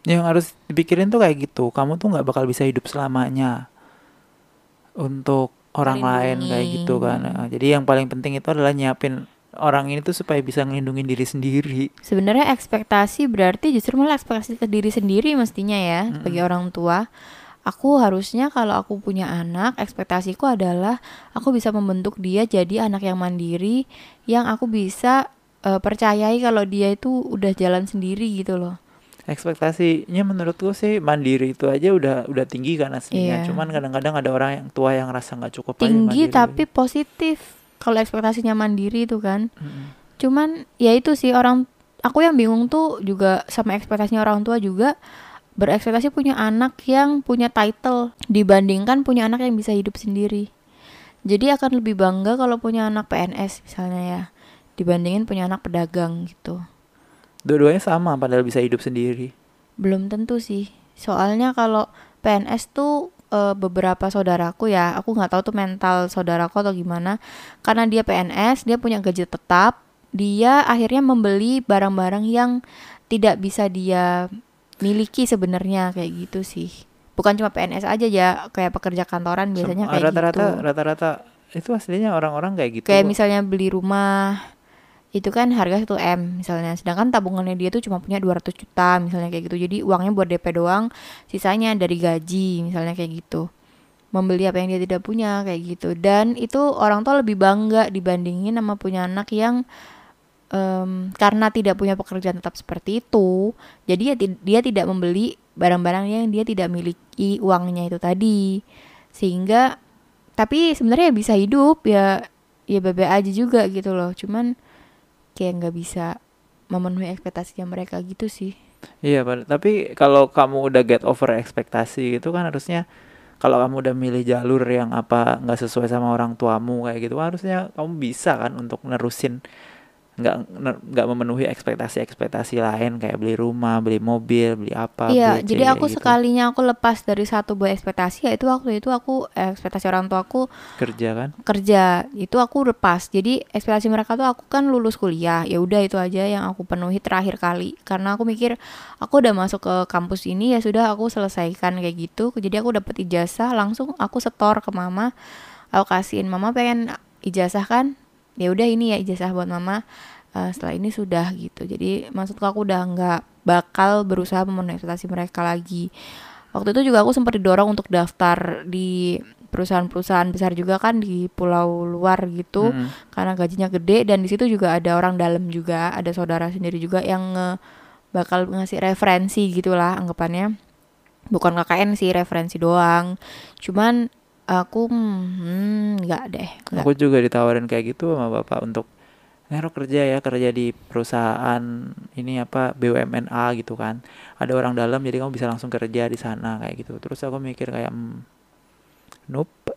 Yang harus dipikirin tuh kayak gitu. Kamu tuh nggak bakal bisa hidup selamanya untuk orang lain kayak gitu kan. Nah, Jadi yang paling penting itu adalah nyiapin orang ini tuh supaya bisa ngelindungin diri sendiri. sebenarnya ekspektasi berarti justru malah ekspektasi ke diri sendiri mestinya ya bagi orang tua aku harusnya kalau aku punya anak ekspektasiku adalah aku bisa membentuk dia jadi anak yang mandiri yang aku bisa eh, percayai kalau dia itu udah jalan sendiri gitu loh Ekspektasinya menurutku sih mandiri itu aja udah udah tinggi kan aslinya. Iya. Cuman kadang-kadang ada orang yang tua yang rasa nggak cukup tinggi tapi positif kalau ekspektasinya mandiri itu kan Mm-mm. cuman ya itu sih orang aku yang bingung tuh juga sama ekspektasinya orang tua juga berekspektasi punya anak yang punya title dibandingkan punya anak yang bisa hidup sendiri. Jadi akan lebih bangga kalau punya anak PNS misalnya ya dibandingin punya anak pedagang gitu. Dua-duanya sama padahal bisa hidup sendiri. belum tentu sih. Soalnya kalau PNS tuh eh, beberapa saudaraku ya aku nggak tahu tuh mental saudaraku atau gimana. Karena dia PNS dia punya gaji tetap dia akhirnya membeli barang-barang yang tidak bisa dia miliki sebenarnya kayak gitu sih. Bukan cuma PNS aja ya. Kayak pekerja kantoran biasanya Sem- kayak rata-rata gitu. rata-rata itu aslinya orang-orang kayak gitu. kayak misalnya beli rumah itu kan harga 1 M misalnya. Sedangkan tabungannya dia tuh cuma punya 200 juta misalnya kayak gitu. Jadi uangnya buat DP doang sisanya dari gaji misalnya kayak gitu. Membeli apa yang dia tidak punya kayak gitu. Dan itu orang tua lebih bangga dibandingin sama punya anak yang em, karena tidak punya pekerjaan tetap seperti itu jadi ya dia tidak membeli barang-barang yang dia tidak miliki uangnya itu tadi. Sehingga tapi sebenarnya bisa hidup ya ya bebe aja juga gitu loh. Cuman kayak nggak bisa memenuhi ekspektasinya mereka gitu sih. Iya, tapi kalau kamu udah get over ekspektasi gitu kan harusnya kalau kamu udah milih jalur yang apa nggak sesuai sama orang tuamu kayak gitu harusnya kamu bisa kan untuk nerusin nggak nggak memenuhi ekspektasi-ekspektasi lain kayak beli rumah, beli mobil, beli apa, Iya, beli jadi aku gitu. sekalinya aku lepas dari satu buah ekspektasi yaitu waktu itu aku ekspektasi orang tua aku kerja kan. kerja itu aku lepas. Jadi ekspektasi mereka tuh aku kan lulus kuliah. Ya udah itu aja yang aku penuhi terakhir kali karena aku mikir aku udah masuk ke kampus ini ya sudah aku selesaikan kayak gitu. Jadi aku dapet ijazah langsung aku setor ke mama. Aku kasihin mama pengen ijazah kan. Ya udah ini ya ijazah buat mama. Eh, setelah ini sudah gitu. Jadi maksudku aku udah nggak bakal berusaha memenuhi ekspektasi mereka lagi. Waktu itu juga aku sempat didorong untuk daftar di perusahaan-perusahaan besar juga kan di pulau luar gitu Mm-mm. karena gajinya gede dan di situ juga ada orang dalam juga ada saudara sendiri juga yang nge- bakal ngasih referensi gitulah anggapannya bukan KKN sih referensi doang cuman aku hmm, nggak deh nggak. Aku juga ditawarin kayak gitu sama bapak untuk Nero kerja ya kerja di perusahaan ini apa BUMN A gitu kan ada orang dalam jadi kamu bisa langsung kerja di sana kayak gitu terus aku mikir kayak hmm, nope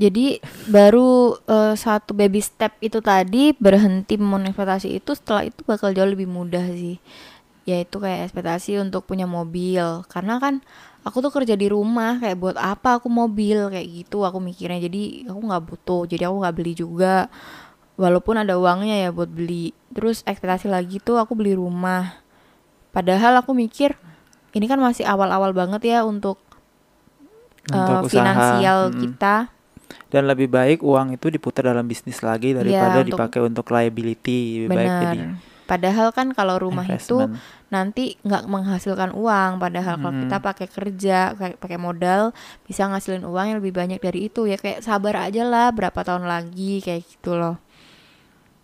Jadi baru eh, satu baby step itu tadi berhenti memenuhi ekspektasi itu setelah itu bakal jauh lebih mudah sih. Yaitu kayak ekspektasi untuk punya mobil. Karena kan aku tuh kerja di rumah kayak buat apa aku mobil kayak gitu aku mikirnya. Jadi aku nggak butuh. Jadi aku nggak beli juga. Walaupun ada uangnya ya buat beli. Terus ekspektasi lagi tuh aku beli rumah. Padahal aku mikir ini kan masih awal-awal banget ya untuk, untuk usaha finansial mm-mm. kita. dan lebih baik uang itu diputar dalam bisnis lagi daripada Iya, untuk- dipakai untuk liability lebih baik jadi. Padahal kan kalau rumah itu investment nanti nggak menghasilkan uang. Padahal kalau Mm-mm. kita pakai kerja, kayak pakai modal, bisa ngasilin uang yang lebih banyak dari itu. Ya kayak sabar aja lah, berapa tahun lagi kayak gitu loh.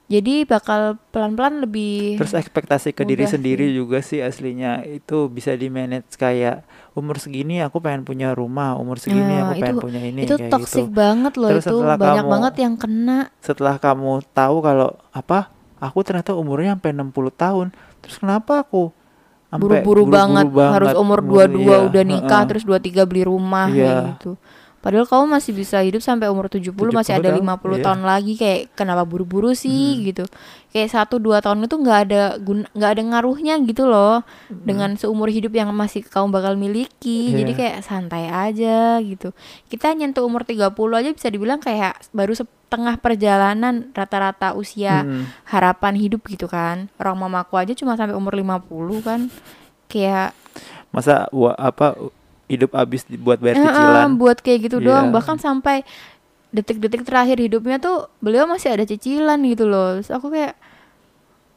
jadi bakal pelan-pelan lebih Terus ekspektasi ke diri sendiri sih. juga sih aslinya itu bisa di manage kayak umur segini aku pengen punya rumah, umur segini Nah, aku pengen itu- punya ini itu kayak toxic gitu. banget loh Terus itu banyak kamu- banget yang kena Setelah kamu tahu kalau apa? Aku ternyata umurnya sampai 60 tahun. Terus kenapa aku buru-buru banget, harus umur umur- 22 iya, udah nikah heeh. terus 23 beli rumah Iya. kayak gitu. Padahal kamu masih bisa hidup sampai umur 70, masih 70 ada tahun, 50 iya. tahun lagi kayak kenapa buru-buru sih gitu. Kayak satu dua tahun itu nggak ada nggak ada ngaruhnya gitu loh dengan seumur hidup yang masih kamu bakal miliki. Jadi Iya. kayak santai aja gitu. Kita nyentuh umur 30 aja bisa dibilang kayak baru setengah perjalanan rata-rata usia Mm. harapan hidup gitu kan. Orang mamaku aja cuma sampai umur 50 kan. Kayak Masa wa, apa hidup habis buat bayar cicilan? buat kayak gitu Iya. doang bahkan sampai detik-detik terakhir hidupnya tuh beliau masih ada cicilan gitu loh Terus aku kayak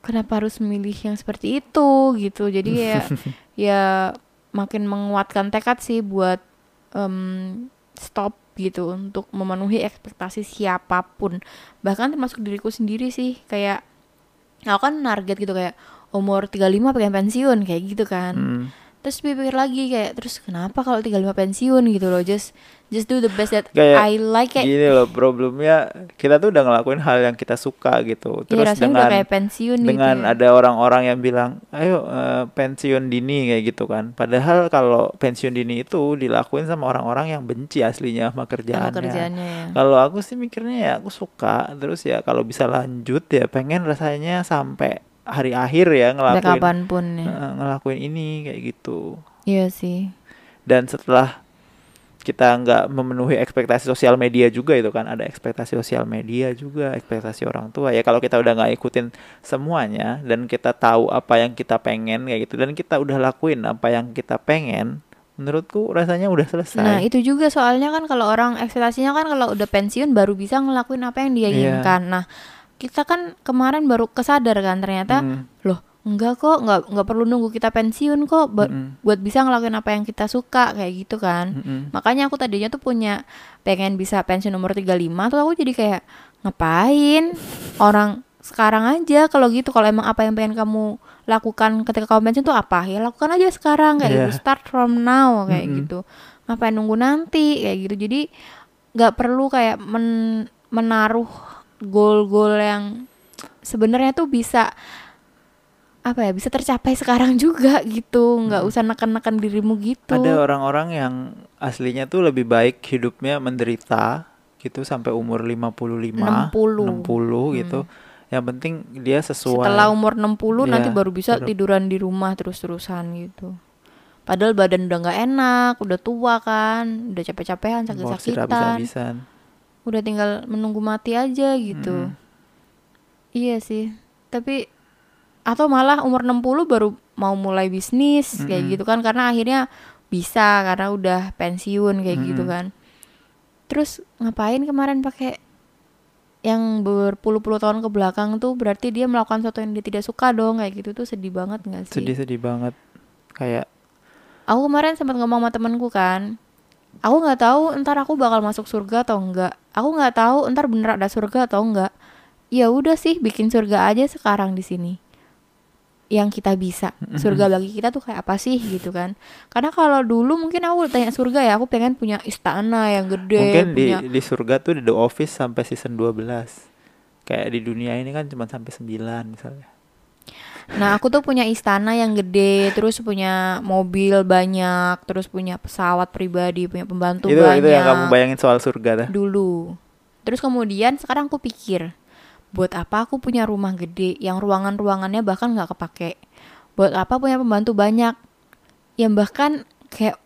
kenapa harus memilih yang seperti itu gitu jadi kayak ya makin menguatkan tekad sih buat em, stop gitu untuk memenuhi ekspektasi siapa pun bahkan termasuk diriku sendiri sih kayak aku kan target gitu kayak umur 35 pengen pensiun kayak gitu kan Mm. Terus pikir lagi kayak terus kenapa kalau 35 pensiun? gitu loh just just do the best that Kayak I like kayak Gini loh problemnya kita tuh udah ngelakuin hal yang kita suka gitu. ya Terus rasanya dengan udah kayak pensiun dengan gitu ya. ada orang-orang yang bilang ayo eh, pensiun dini kayak gitu kan. Padahal kalau pensiun dini itu dilakuin sama orang-orang yang benci aslinya sama sama kerjaannya. kerjaannya ya. Kalau aku sih mikirnya ya aku suka. Terus ya kalau bisa lanjut ya pengen rasanya sampai hari akhir ya sampai ngelakuin. kapan pun ya. Ngelakuin ini kayak gitu. Iya sih. Dan setelah kita nggak memenuhi ekspektasi sosial media juga itu kan ada ekspektasi sosial media juga ekspektasi orang tua. Ya kalau kita udah nggak ikutin semuanya dan kita tahu apa yang kita pengen kayak gitu dan kita udah lakuin apa yang kita pengen menurutku rasanya udah selesai. Nah itu juga soalnya kan kalau orang ekspektasinya kan kalau udah pensiun baru bisa ngelakuin apa yang dia Iya. inginkan. Nah kita kan kemarin baru kesadar kan ternyata Mm, loh enggak kok nggak nggak perlu nunggu kita pensiun kok ba- mm-mm, buat bisa ngelakuin apa yang kita suka kayak gitu kan. Mm-mm. Makanya aku tadinya tuh punya pengen bisa pensiun umur 35 tuh aku jadi kayak ngapain? Orang sekarang aja kalau gitu kalau emang apa yang pengen kamu lakukan ketika kamu pensiun tuh apa? Ya lakukan aja sekarang kayak Iya. gitu start from now kayak Mm-mm. gitu. Ngapain nunggu nanti? kayak gitu. Jadi nggak perlu kayak men- menaruh goal-goal yang sebenarnya tuh bisa apa ya bisa tercapai sekarang juga gitu. Nggak usah neken-neken dirimu gitu. Ada orang-orang yang aslinya tuh lebih baik hidupnya menderita gitu sampai umur 55 60. 60 gitu. Yang penting dia sesuai. Setelah umur 60 nanti Iya, baru bisa baru- tiduran di rumah terus-terusan gitu. Padahal badan udah nggak enak, udah tua kan, udah capek-capekan, sakit-sakitan. Udah tinggal menunggu mati aja gitu. Mm. Iya sih. Tapi atau malah umur 60 baru mau mulai bisnis kayak Mm-mm. gitu kan karena akhirnya bisa karena udah pensiun kayak gitu Mm-mm. kan. Terus ngapain kemarin pakai yang berpuluh-puluh tahun ke belakang tuh berarti dia melakukan sesuatu yang dia tidak suka dong kayak gitu tuh sedih banget nggak sih? sedih-sedih banget kayak Aku kemarin sempat ngomong sama temenku kan, aku nggak tahu ntar aku bakal masuk surga atau enggak. Aku nggak tahu ntar bener ada surga atau enggak. Ya udah sih bikin surga aja sekarang di sini. Yang kita bisa. Surga bagi kita tuh kayak apa sih gitu kan. Karena kalau dulu mungkin aku tanya surga ya, aku pengen punya istana yang gede, mungkin di punya di surga tuh di The Office sampai season 12 kayak di dunia ini kan cuma sampai 9 misalnya Nah, aku tuh punya istana yang gede, terus punya mobil banyak, terus punya pesawat pribadi, punya pembantu itu banyak. itu yang kamu bayangin soal surga dah dulu. Terus kemudian sekarang aku pikir, buat apa aku punya rumah gede yang ruangan-ruangannya bahkan nggak kepake? Buat apa punya pembantu banyak yang bahkan kayak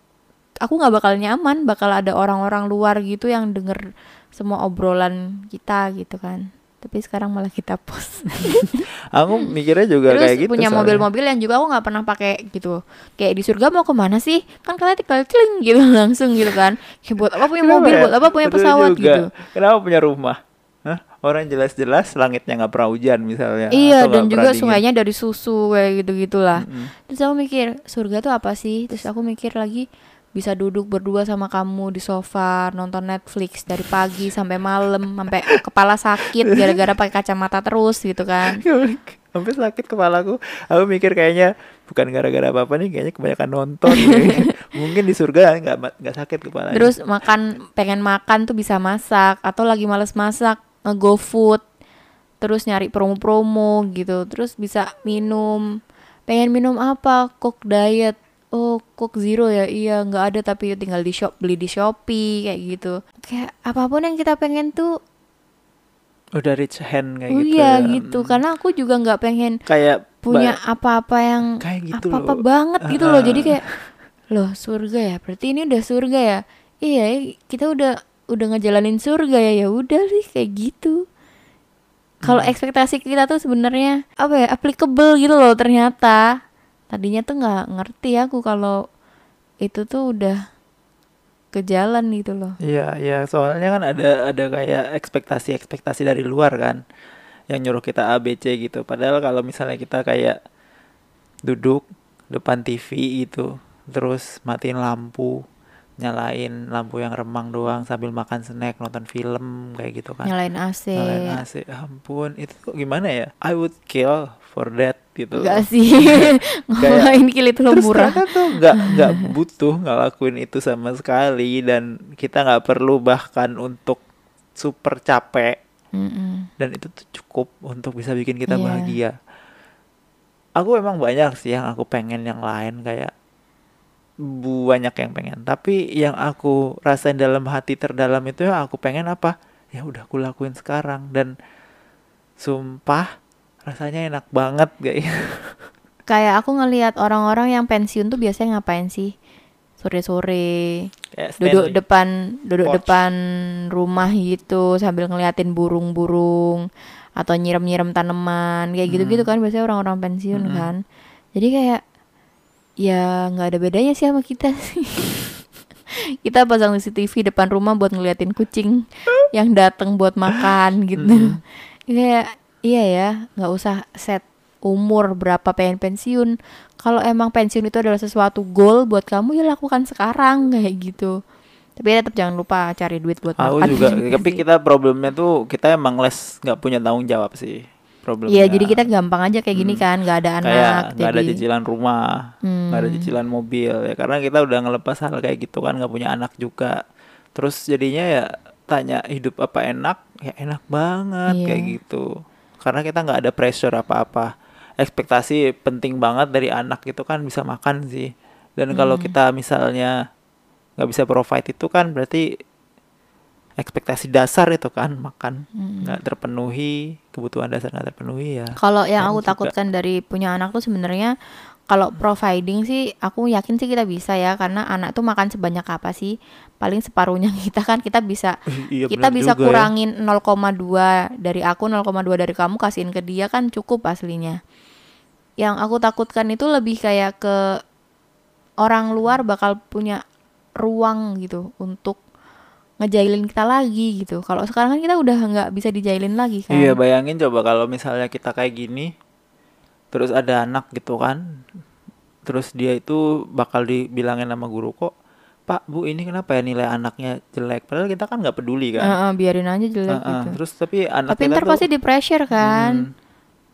aku nggak bakal nyaman, bakal ada orang-orang luar gitu yang denger semua obrolan kita gitu kan. Tapi sekarang malah kita post. aku mikirnya juga Terus kayak gitu punya mobil-mobil yang juga aku nggak pernah pakai gitu. Kayak di surga mau ke mana sih? Kan kalian tinggal kling gitu langsung gitu kan. Kayak buat apa punya Kenapa mobil, ya? buat apa punya Betul pesawat juga. gitu. kenapa punya rumah Hah? orang jelas-jelas langitnya nggak pernah hujan misalnya Iya dan juga dingin. sungainya dari susu kayak gitu gitulah. Mm-mm. Terus aku mikir surga tuh apa sih? Terus aku mikir lagi bisa duduk berdua sama kamu di sofa nonton Netflix dari pagi sampai malam sampai kepala sakit gara-gara pakai kacamata terus gitu kan. Sampai sakit kepalaku. Aku mikir kayaknya bukan gara-gara apa apa nih kayaknya kebanyakan nonton mungkin di surga nggak nggak sakit kepala terus makan pengen makan tuh bisa masak atau lagi males masak nge-go food terus nyari promo-promo gitu terus bisa minum. Pengen minum apa? Coke diet oh coke zero ya? Iya nggak ada tapi tinggal di shop beli di shopee kayak gitu. Kayak apa pun yang kita pengen tuh udah rich hand kayak oh gitu iya ya. gitu. Karena aku juga nggak pengen kayak punya apa-apa yang kayak gitu apa-apa loh. banget gitu loh. Jadi Ah. kayak loh surga ya? Berarti ini udah surga ya? Iya kita udah udah ngejalanin surga ya? Ya udah sih kayak gitu. Kalau Hmm. ekspektasi kita tuh sebenarnya apa ya applicable gitu loh ternyata tadinya tuh nggak ngerti aku kalau itu tuh udah ke jalan gitu loh Iya, iya, soalnya kan ada ada kayak ekspektasi-ekspektasi dari luar kan yang nyuruh kita A B C gitu. Padahal kalau misalnya kita kayak duduk depan TV itu, terus matiin lampu, nyalain lampu yang remang doang sambil makan snack, nonton film kayak gitu kan. nyalain AC Nyalain AC, ampun, itu kok gimana ya? I would kill for that gitu. Enggak sih ngapain kill itu lo Terus murah tuh nggak nggak butuh ngelakuin itu sama sekali dan kita nggak perlu bahkan untuk super capek Mm-mm. dan itu tuh cukup untuk bisa bikin kita Iya. bahagia. Aku emang banyak sih yang aku pengen yang lain kayak banyak yang pengen. Tapi yang aku rasain dalam hati terdalam itu yang aku pengen apa? Ya udah aku lakuin sekarang. Dan sumpah rasanya enak banget guys. Kayak aku ngelihat orang-orang yang pensiun tuh biasanya ngapain sih? Sore-sore Kayak duduk depan duduk Porch. depan rumah gitu sambil ngeliatin burung-burung atau nyiram-nyiram tanaman kayak gitu-gitu Hmm. kan biasanya orang-orang pensiun Mm-mm. kan. Jadi kayak ya nggak ada bedanya sih sama kita sih. Kita pasang CCTV depan rumah buat ngeliatin kucing yang datang buat makan gitu. Mm-mm. kayak iya ya nggak usah set umur berapa pengen pensiun. Kalau emang pensiun itu adalah sesuatu goal buat kamu ya lakukan sekarang kayak gitu. Tapi tetap jangan lupa cari duit buat Aku makan. juga, tapi kita problemnya tuh kita emang les nggak punya tanggung jawab sih. Problemnya. Iya jadi kita gampang aja kayak gini Hmm. kan nggak ada kayak anak nggak ada jadi cicilan rumah, nggak ada Hmm. cicilan mobil ya karena kita udah ngelepas hal kayak gitu kan nggak punya anak juga. Terus jadinya ya tanya hidup apa enak? Ya enak banget Iya. kayak gitu. Karena kita nggak ada pressure apa-apa. Ekspektasi penting banget dari anak itu kan bisa makan sih. Dan kalau Hmm. kita misalnya nggak bisa provide itu kan berarti ekspektasi dasar itu kan makan Hmm. nggak terpenuhi kebutuhan dasar nggak terpenuhi ya Kalau yang aku juga. takutkan dari punya anak tuh sebenarnya kalau providing sih aku yakin sih kita bisa ya karena anak tuh makan sebanyak apa sih? Paling separuhnya kita kan kita bisa iya kita bisa ya. kurangin 0,2 dari aku 0,2 dari kamu kasihin ke dia kan cukup aslinya. Yang aku takutkan itu lebih kayak ke orang luar bakal punya ruang gitu untuk ngejailin kita lagi gitu. Kalau sekarang kan kita udah nggak bisa dijailin lagi kan. Iya bayangin coba kalau misalnya kita kayak gini terus ada anak gitu kan terus dia itu bakal dibilangin sama guru kok Pak Bu ini kenapa ya nilai anaknya jelek padahal kita kan nggak peduli kan Heeh, biarin aja jelek Heeh, gitu. terus tapi anak Tapi ntar tuh pasti di pressure kan. Mm,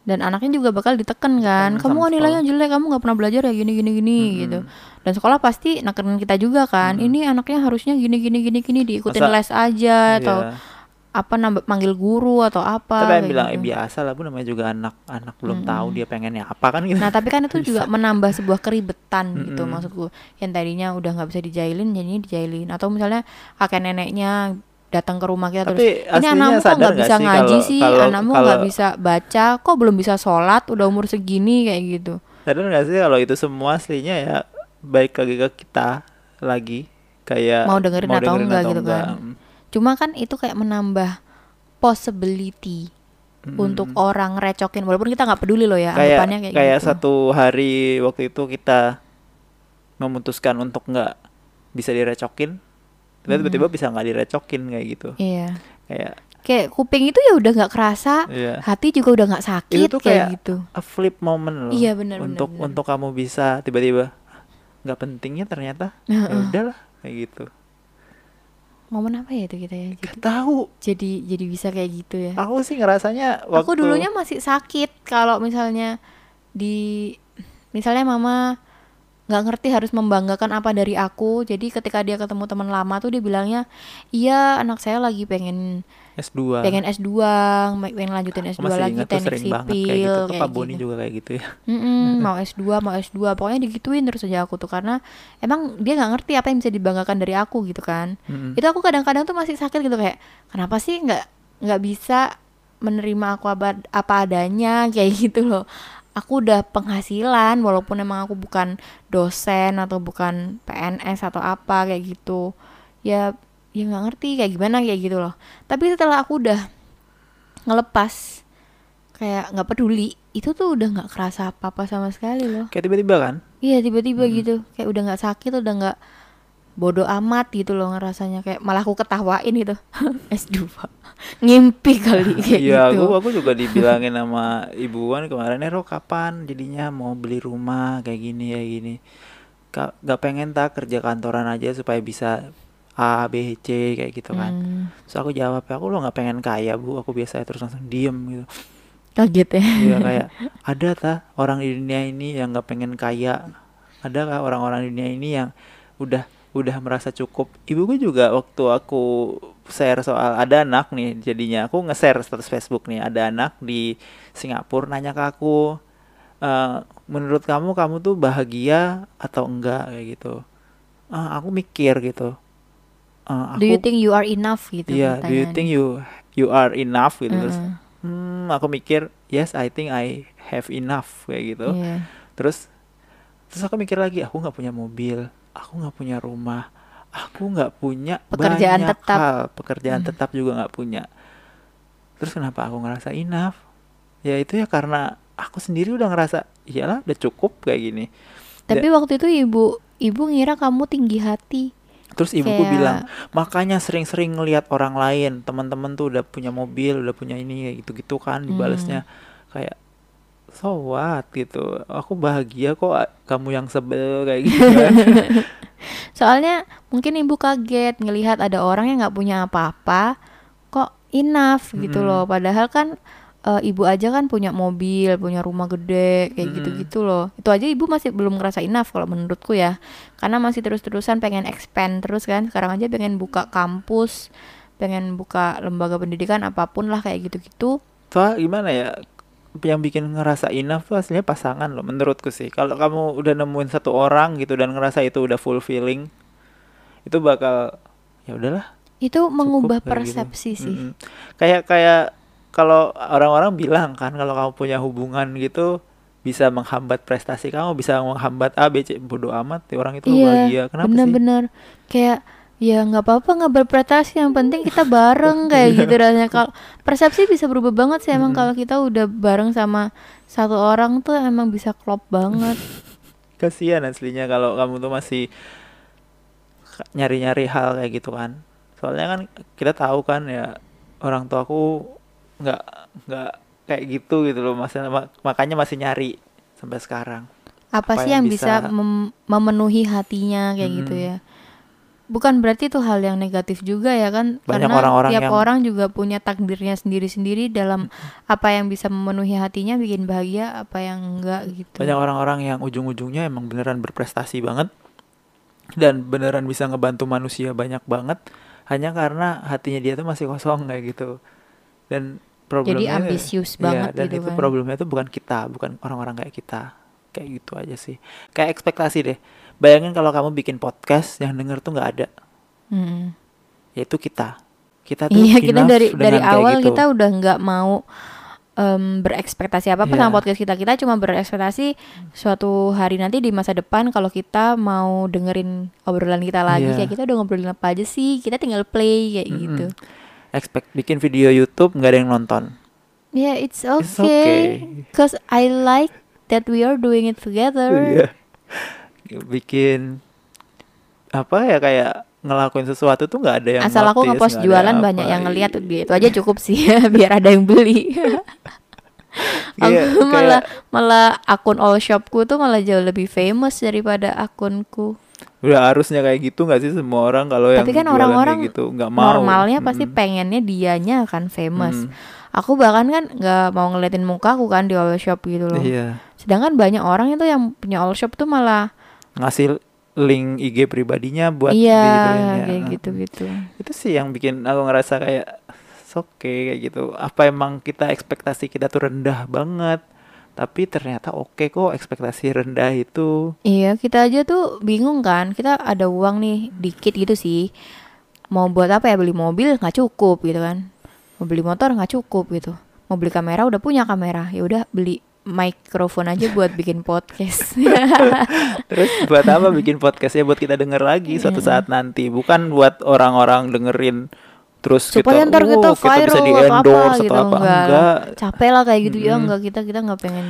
Dan anaknya juga bakal diteken kan. Ditekan Kamu kok nilainya jelek, kamu nggak pernah belajar ya gini gini gini Mm-mm. gitu. Dan sekolah pasti nekenin kita juga kan. Mm-mm. Ini anaknya harusnya gini gini gini gini diikutin Masa- les aja atau iya. apa nambah manggil guru atau apa. tapi yang bilang eh gitu. biasa lah bu namanya juga anak anak belum Mm-mm. tahu dia pengennya apa kan gitu Nah tapi kan itu juga menambah sebuah keribetan gitu Mm-mm. maksudku. Yang tadinya udah nggak bisa dijailin jadinya dijailin. Atau misalnya kakek neneknya datang ke rumah kita terus tapi ini aslinya anakmu kok nggak bisa sih ngaji kalau sih, kalau anakmu nggak bisa baca, kok belum bisa sholat, udah umur segini kayak gitu. sadar nggak sih kalau itu semua aslinya ya baik lagi ke kita lagi kayak Mau dengerin atau enggak gitu kan. Mm. Cuma kan itu kayak menambah possibility Mm. untuk orang recokin walaupun kita nggak peduli loh ya kayak anggapannya kayak, kayak gitu. satu hari waktu itu kita memutuskan untuk nggak bisa direcokin kita Mm-mm. tiba-tiba bisa nggak direcokin kayak gitu Iya. kayak Kayak kuping itu ya udah nggak kerasa, ya hati juga udah nggak sakit tuh kayak, kayak gitu. a flip moment loh Iya benar untuk benar. untuk kamu bisa tiba-tiba nggak pentingnya ternyata. Ya udahlah kayak gitu. Momen apa ya itu kita ya? Jadi gak tahu. jadi, jadi bisa kayak gitu ya? Aku sih ngerasanya waktu aku dulunya masih sakit kalau misalnya di misalnya mama nggak ngerti harus membanggakan apa dari aku. Jadi ketika dia ketemu teman lama tuh dia bilangnya iya anak saya lagi pengen S2 pengen S2 pengen lanjutin aku S2 masih lagi ingat teknik sering banget kayak sipil gitu. Tuh kayak Pak Boni gitu. juga kayak gitu ya? Mm-mm, mau S2 mau S2 pokoknya digituin terus aja aku tuh karena emang dia nggak ngerti apa yang bisa dibanggakan dari aku gitu kan. Mm-mm. itu aku kadang-kadang tuh masih sakit gitu kayak kenapa sih nggak nggak bisa menerima aku apa, apa adanya? Kayak gitu loh. Aku udah penghasilan walaupun emang aku bukan dosen atau bukan PNS atau apa kayak gitu. Ya ya nggak ngerti kayak gimana kayak gitu loh. Tapi setelah aku udah ngelepas kayak nggak peduli itu tuh udah nggak kerasa apa apa sama sekali loh. Kayak tiba-tiba kan? Iya tiba-tiba Mm-mm. gitu. Kayak udah nggak sakit udah nggak bodoh amat gitu loh ngerasanya. Kayak malah aku ketawain gitu. S2 ngimpi kali kayak Iya, gitu. aku aku juga dibilangin sama ibuan kemarin, "Ero kapan jadinya mau beli rumah kayak gini ya gini." Ka- Gak pengen tak kerja kantoran aja supaya bisa A, B, C kayak gitu kan. Hmm, Terus aku jawab, aku lo nggak pengen kaya bu, aku biasa terus langsung diem gitu. kaget ya Iya kayak ada ta orang di dunia ini yang nggak pengen kaya, ada kah orang-orang di dunia ini yang udah udah merasa cukup. Ibuku juga waktu aku share soal ada anak nih, jadinya aku nge-share status Facebook nih, ada anak di Singapura nanya ke aku, "Eh, menurut kamu kamu tuh bahagia atau enggak kayak gitu. Ah, aku mikir gitu. Eh, do you aku think you are enough gitu Iya, do you think you you are enough gitu? Terus Heeh, hmm aku mikir yes I think I have enough kayak gitu. Iya. terus terus aku mikir lagi aku nggak punya mobil aku nggak punya rumah aku nggak punya Pekerjaan banyak tetap. hal pekerjaan Hmm. tetap juga nggak punya. Terus kenapa aku ngerasa enough? Ya itu ya karena aku sendiri udah ngerasa iyalah udah cukup kayak gini. Tapi waktu itu ibu ibu ngira kamu tinggi hati terus ibuku Kayak- bilang makanya sering-sering ngelihat orang lain teman-teman tuh udah punya mobil udah punya ini kayak gitu-gitu kan dibalasnya. Kayak so what? gitu. Aku bahagia kok kamu yang sebel kayak gitu kan. Soalnya mungkin ibu kaget ngelihat ada orang yang nggak punya apa-apa kok enough gitu Mm-mm. loh padahal kan eh, ibu aja kan punya mobil punya rumah gede kayak gitu-gitu loh. Itu aja ibu masih belum ngerasa enough kalau menurutku ya. Karena masih terus-terusan pengen expand terus kan. Sekarang aja pengen buka kampus pengen buka lembaga pendidikan apa pun lah kayak gitu-gitu. Soal gimana ya? Yang bikin ngerasa enough tuh aslinya pasangan loh menurutku sih. Kalau kamu udah nemuin satu orang gitu dan ngerasa itu udah fulfilling itu bakal ya udahlah. Itu cukup mengubah kayak gitu. persepsi sih. Mm-mm. kayak kayak kalau orang-orang bilang kan kalau kamu punya hubungan gitu bisa menghambat prestasi kamu bisa menghambat A B C bodoh amat ya orang itu Iya, bahagia. Kenapa sih? bener-bener kayak ya nggak apa-apa nggak berprestasi yang penting kita bareng kayak gitu rasanya. Kalau persepsi bisa berubah banget sih emang Mm-mm. kalau kita udah bareng sama satu orang tuh emang bisa klop banget. Kasihan aslinya kalau kamu tuh masih nyari-nyari hal kayak gitu kan. Soalnya kan kita tahu kan ya orang tua aku nggak nggak kayak gitu gitu loh Mas- ma- makanya masih nyari sampai sekarang. Apa, Apa sih yang yang bisa, bisa- mem- memenuhi hatinya kayak gitu Mm-mm. ya? Bukan berarti itu hal yang negatif juga ya kan? Banyak karena orang-orang tiap yang- orang juga punya takdirnya sendiri-sendiri dalam apa yang bisa memenuhi hatinya bikin bahagia apa yang enggak gitu. Banyak orang-orang yang ujung-ujungnya emang beneran berprestasi banget dan beneran bisa ngebantu manusia banyak banget hanya karena hatinya dia tuh masih kosong kayak gitu. Dan problemnya jadi ambisius Iya, banget dan gitu itu kan problemnya itu bukan kita, bukan orang-orang kayak kita. Kayak gitu aja sih. Kayak ekspektasi deh. Bayangin kalau kamu bikin podcast yang denger tuh nggak ada, Mm. yaitu kita. Kita tuh Iya kita dari dari awal gitu. kita udah nggak mau em, berekspektasi apa apa Iya. sama podcast kita kita cuma berekspektasi suatu hari nanti di masa depan kalau kita mau dengerin obrolan kita lagi Iya. kayak kita udah ngobrolin apa aja sih kita tinggal play kayak Mm-mm. gitu Expect bikin video YouTube nggak ada yang nonton. ya it's It's okay okay. cause I like that we are doing it together Iya. Bikin apa ya kayak ngelakuin sesuatu tuh nggak ada yang asal aku notice, ngepost nggak ada jualan banyak apa. yang ngeliat Iya. gitu aja cukup sih biar ada yang beli Iya, Aku malah kayak malah akun all shopku tuh malah jauh lebih famous daripada akunku. Udah harusnya kayak gitu nggak sih semua orang kalau yang Tapi kan orang-orang gitu nggak mau. Normalnya pasti Mm-mm. pengennya dianya kan famous. Mm. Aku bahkan kan nggak mau ngeliatin muka aku kan di all shop gitu loh. Iya. Sedangkan banyak orang itu yang punya all shop tuh malah ngasih link IG pribadinya buat iya dibeliinnya. kayak gitu-gitu. Itu sih yang bikin aku ngerasa kayak oke kayak gitu. Apa emang kita ekspektasi kita tuh rendah banget? Tapi ternyata oke kok ekspektasi rendah itu. Iya, kita aja tuh bingung kan. Kita ada uang nih dikit gitu sih. Mau buat apa ya beli mobil nggak cukup gitu kan. Mau beli motor nggak cukup gitu. Mau beli kamera udah punya kamera. Ya udah beli mikrofon aja buat bikin podcast. Terus buat apa bikin podcastnya buat kita denger lagi suatu Iya. saat nanti, bukan buat orang-orang dengerin terus Supaya kita, ntar kita "Oh, kita bisa viral di atau apa endorse gitu atau apa enggak. enggak. Capek lah kayak gitu ya Mm-mm. enggak kita kita nggak pengen.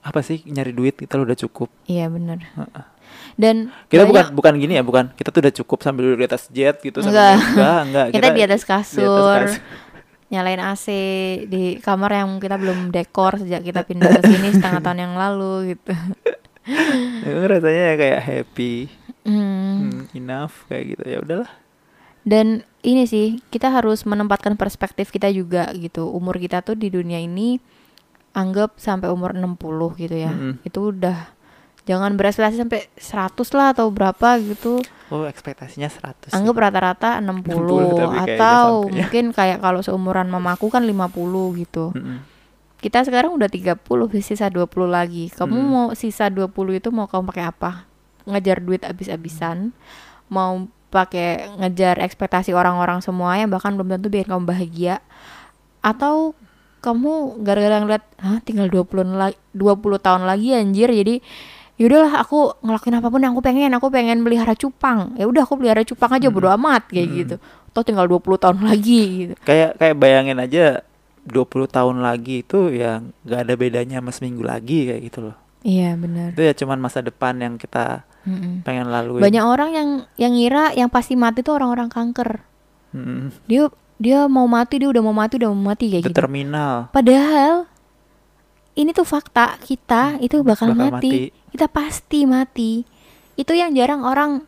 Apa sih nyari duit kita udah cukup. Iya bener. Dan Kita bukan banyak- bukan gini ya, bukan. Kita tuh udah cukup sambil di atas jet gitu sambil Enggak. enggak, enggak. kita di atas kasur. kasur. nyalain AC di kamar yang kita belum dekor sejak kita pindah ke sini setengah tahun yang lalu gitu. Rasanya kayak happy, Hmm. hmm, enough kayak gitu ya udahlah. Dan ini sih, kita harus menempatkan perspektif kita juga gitu. Umur kita tuh di dunia ini anggap sampai umur 60 gitu ya. Mm-mm. Itu udah jangan berekspektasi sampai 100 lah atau berapa gitu. Oh ekspektasinya 100 sih. Anggap rata-rata 60, 60, tapi kayaknya atau sampai ya. mungkin kayak kalau seumuran mamaku kan 50 gitu. Mm-mm. Kita sekarang udah 30, sisa 20 lagi. Kamu Hmm. mau sisa 20 itu mau kamu pakai apa? Ngejar duit abis-abisan, mau pakai ngejar ekspektasi orang-orang semua yang bahkan belum tentu bikin kamu bahagia. Atau kamu gara-gara ngeliat Hah, tinggal 20 la 20 tahun lagi anjir jadi yaudahlah aku ngelakuin apa pun yang aku pengen aku pengen pelihara cupang. Ya udah aku pelihara cupang aja bodo amat kayak Mm. gitu. Atau tinggal 20 tahun lagi gitu. Kayak kayak bayangin aja 20 tahun lagi itu ya nggak ada bedanya sama seminggu lagi kayak gitu loh. iya benar. Itu ya cuman masa depan yang kita Mm-mm. pengen laluin. banyak orang yang yang ngira yang pasti mati tuh orang-orang kanker Mm-mm. dia dia mau mati dia udah mau mati udah mau mati kayak Itu gitu terminal. padahal ini tuh fakta kita itu bakal, Bakal mati. mati. kita pasti mati itu yang jarang orang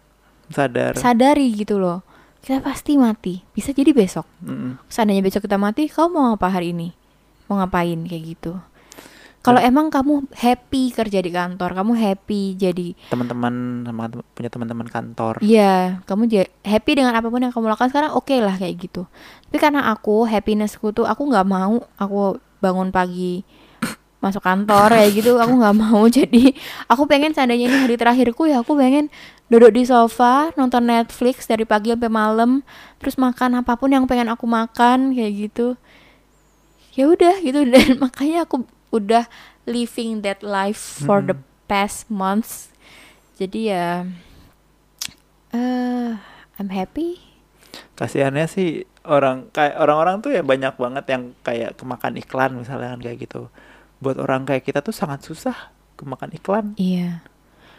Sadar. sadari gitu loh kita pasti mati bisa jadi besok Mm-mm. seandainya besok kita mati kamu mau apa hari ini mau ngapain kayak gitu kalau emang kamu happy kerja di kantor kamu happy jadi Teman-teman sama punya teman-teman kantor. Iya, kamu happy dengan apa pun yang kamu lakukan sekarang oke lah kayak gitu. Tapi karena aku happinessku tuh aku nggak mau aku bangun pagi masuk kantor kayak gitu aku nggak mau jadi aku pengen seandainya ini hari terakhirku ya aku pengen duduk di sofa nonton Netflix dari pagi sampai malam terus makan apa pun yang pengen aku makan kayak gitu ya udah gitu dan makanya aku udah living that life for the Mm-mm. past months jadi ya eh I'm happy Kasihannya sih orang kayak orang-orang tuh ya banyak banget yang kayak kemakan iklan misalnya kan kayak gitu. Buat orang kayak kita tuh sangat susah kemakan iklan. Iya.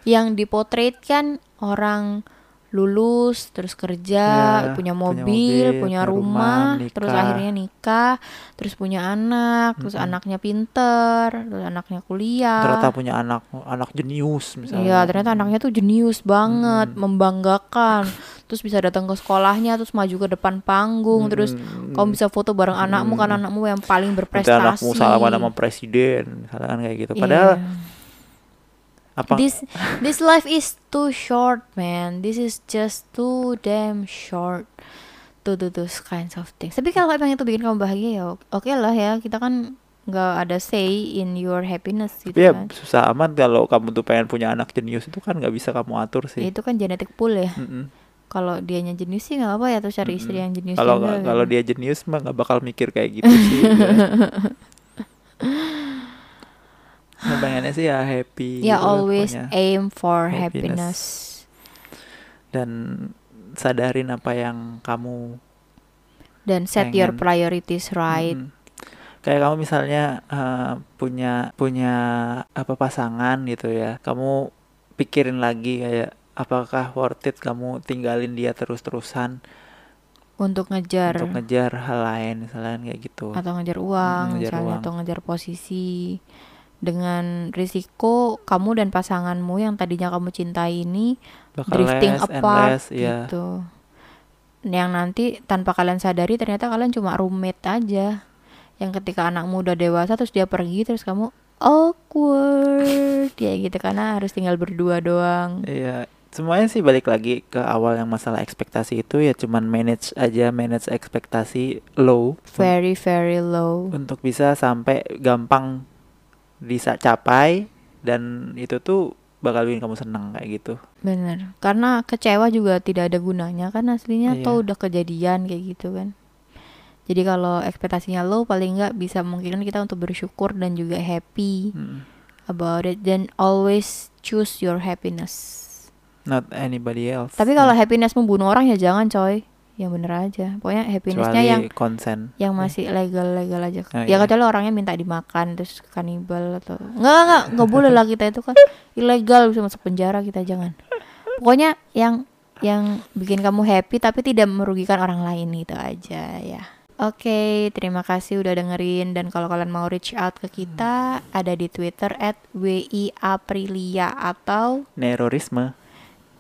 Yang dipotret kan orang lulus, terus kerja, Ya, punya punya mobil, mobil, punya rumah, rumah, terus akhirnya nikah, terus punya anak, terus Mm-mm. anaknya pinter, terus anaknya kuliah. Ternyata punya anak anak jenius misalnya. Iya, ternyata anaknya tuh jenius banget, Mm-mm. membanggakan. Terus bisa datang ke sekolahnya, terus maju ke depan panggung, terus Mm-mm. kamu bisa foto bareng anakmu kan anakmu yang paling Nanti berprestasi. anakmu salaman sama presiden misalnya kan kayak gitu. Padahal apa This this life is too short, man. This is just too damn short to do those kinds of things. Tapi kalau emang itu bikin kamu bahagia ya oke lah ya. Kita kan nggak ada say in your happiness gitu ya kan. susah amat kalau kamu tuh pengen punya anak jenius itu kan nggak bisa kamu atur Ya, sih. itu kan genetic pool ya. Mm-mm. Kalau dianya jenius sih nggak apa ya tuh cari istri Mm-mm. yang jenius Kalau kalau dia jenius mah nggak bakal mikir kayak gitu sih. Nah, pengennya sih ya happy. Ya gitu lah always pokoknya. aim for Happiness. happiness. dan sadarin apa yang kamu Dan set your Pengen. priorities right. Mm-mm. Kayak kamu misalnya eh, punya punya apa pasangan gitu ya. Kamu pikirin lagi kayak apakah worth it kamu tinggalin dia terus-terusan untuk ngejar untuk ngejar hal lain misalnya kayak gitu atau ngejar uang ngejar misalnya uang. atau ngejar posisi dengan risiko kamu dan pasanganmu yang tadinya kamu cintai ini bakal drifting less apart less, iya. gitu. Yang nanti tanpa kalian sadari ternyata kalian cuma roommate aja. Yang ketika anakmu udah dewasa terus dia pergi terus kamu awkward. Ya gitu karena harus tinggal berdua doang. Iya, semuanya sih balik lagi ke awal yang masalah ekspektasi itu. Ya cuman manage aja manage ekspektasi low. Very very low. Untuk bisa sampai gampang bisa capai dan itu tuh bakal bikin kamu seneng kayak gitu. bener karena kecewa juga tidak ada gunanya kan aslinya Iya. toh udah kejadian kayak gitu kan jadi kalau ekspektasinya low paling nggak bisa memungkinkan kita untuk bersyukur dan juga happy Mm. about it then always choose your happiness Not anybody else. tapi kalau happiness membunuh orang ya jangan coy yang bener aja. Pokoknya happinessnya Kecuali yang konsen. yang masih legal legal aja. Oh, ya iya. kecuali orangnya minta dimakan terus kanibal atau nggak nggak nggak boleh lah kita itu kan. Ilegal bisa masuk penjara kita jangan. Pokoknya yang yang bikin kamu happy tapi tidak merugikan orang lain gitu aja ya. Oke, terima kasih udah dengerin. Dan kalau kalian mau reach out ke kita ada di Twitter at @wiaprilia atau Nerorisme.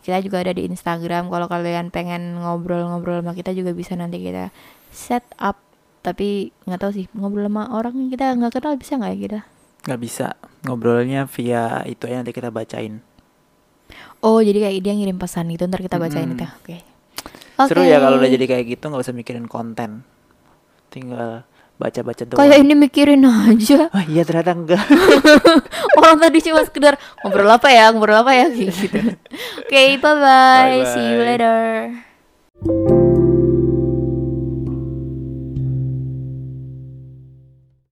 Kita juga ada di Instagram. Kalau kalian pengen ngobrol-ngobrol sama kita juga bisa nanti kita set up. Tapi nggak tahu sih ngobrol sama orang yang kita nggak kenal bisa nggak ya kita? Nggak bisa. Ngobrolnya via itu aja nanti kita bacain. oh jadi kayak dia ngirim pesan gitu ntar kita bacain Mm-mm. itu. Oke. Seru ya kalau udah jadi kayak gitu nggak usah mikirin konten. Tinggal baca-baca doang. kayak ini mikirin aja Wah iya ternyata enggak. orang tadi cuma sekedar ngobrol apa ya ngobrol apa ya kayak gitu oke bye bye see you Bye-bye. later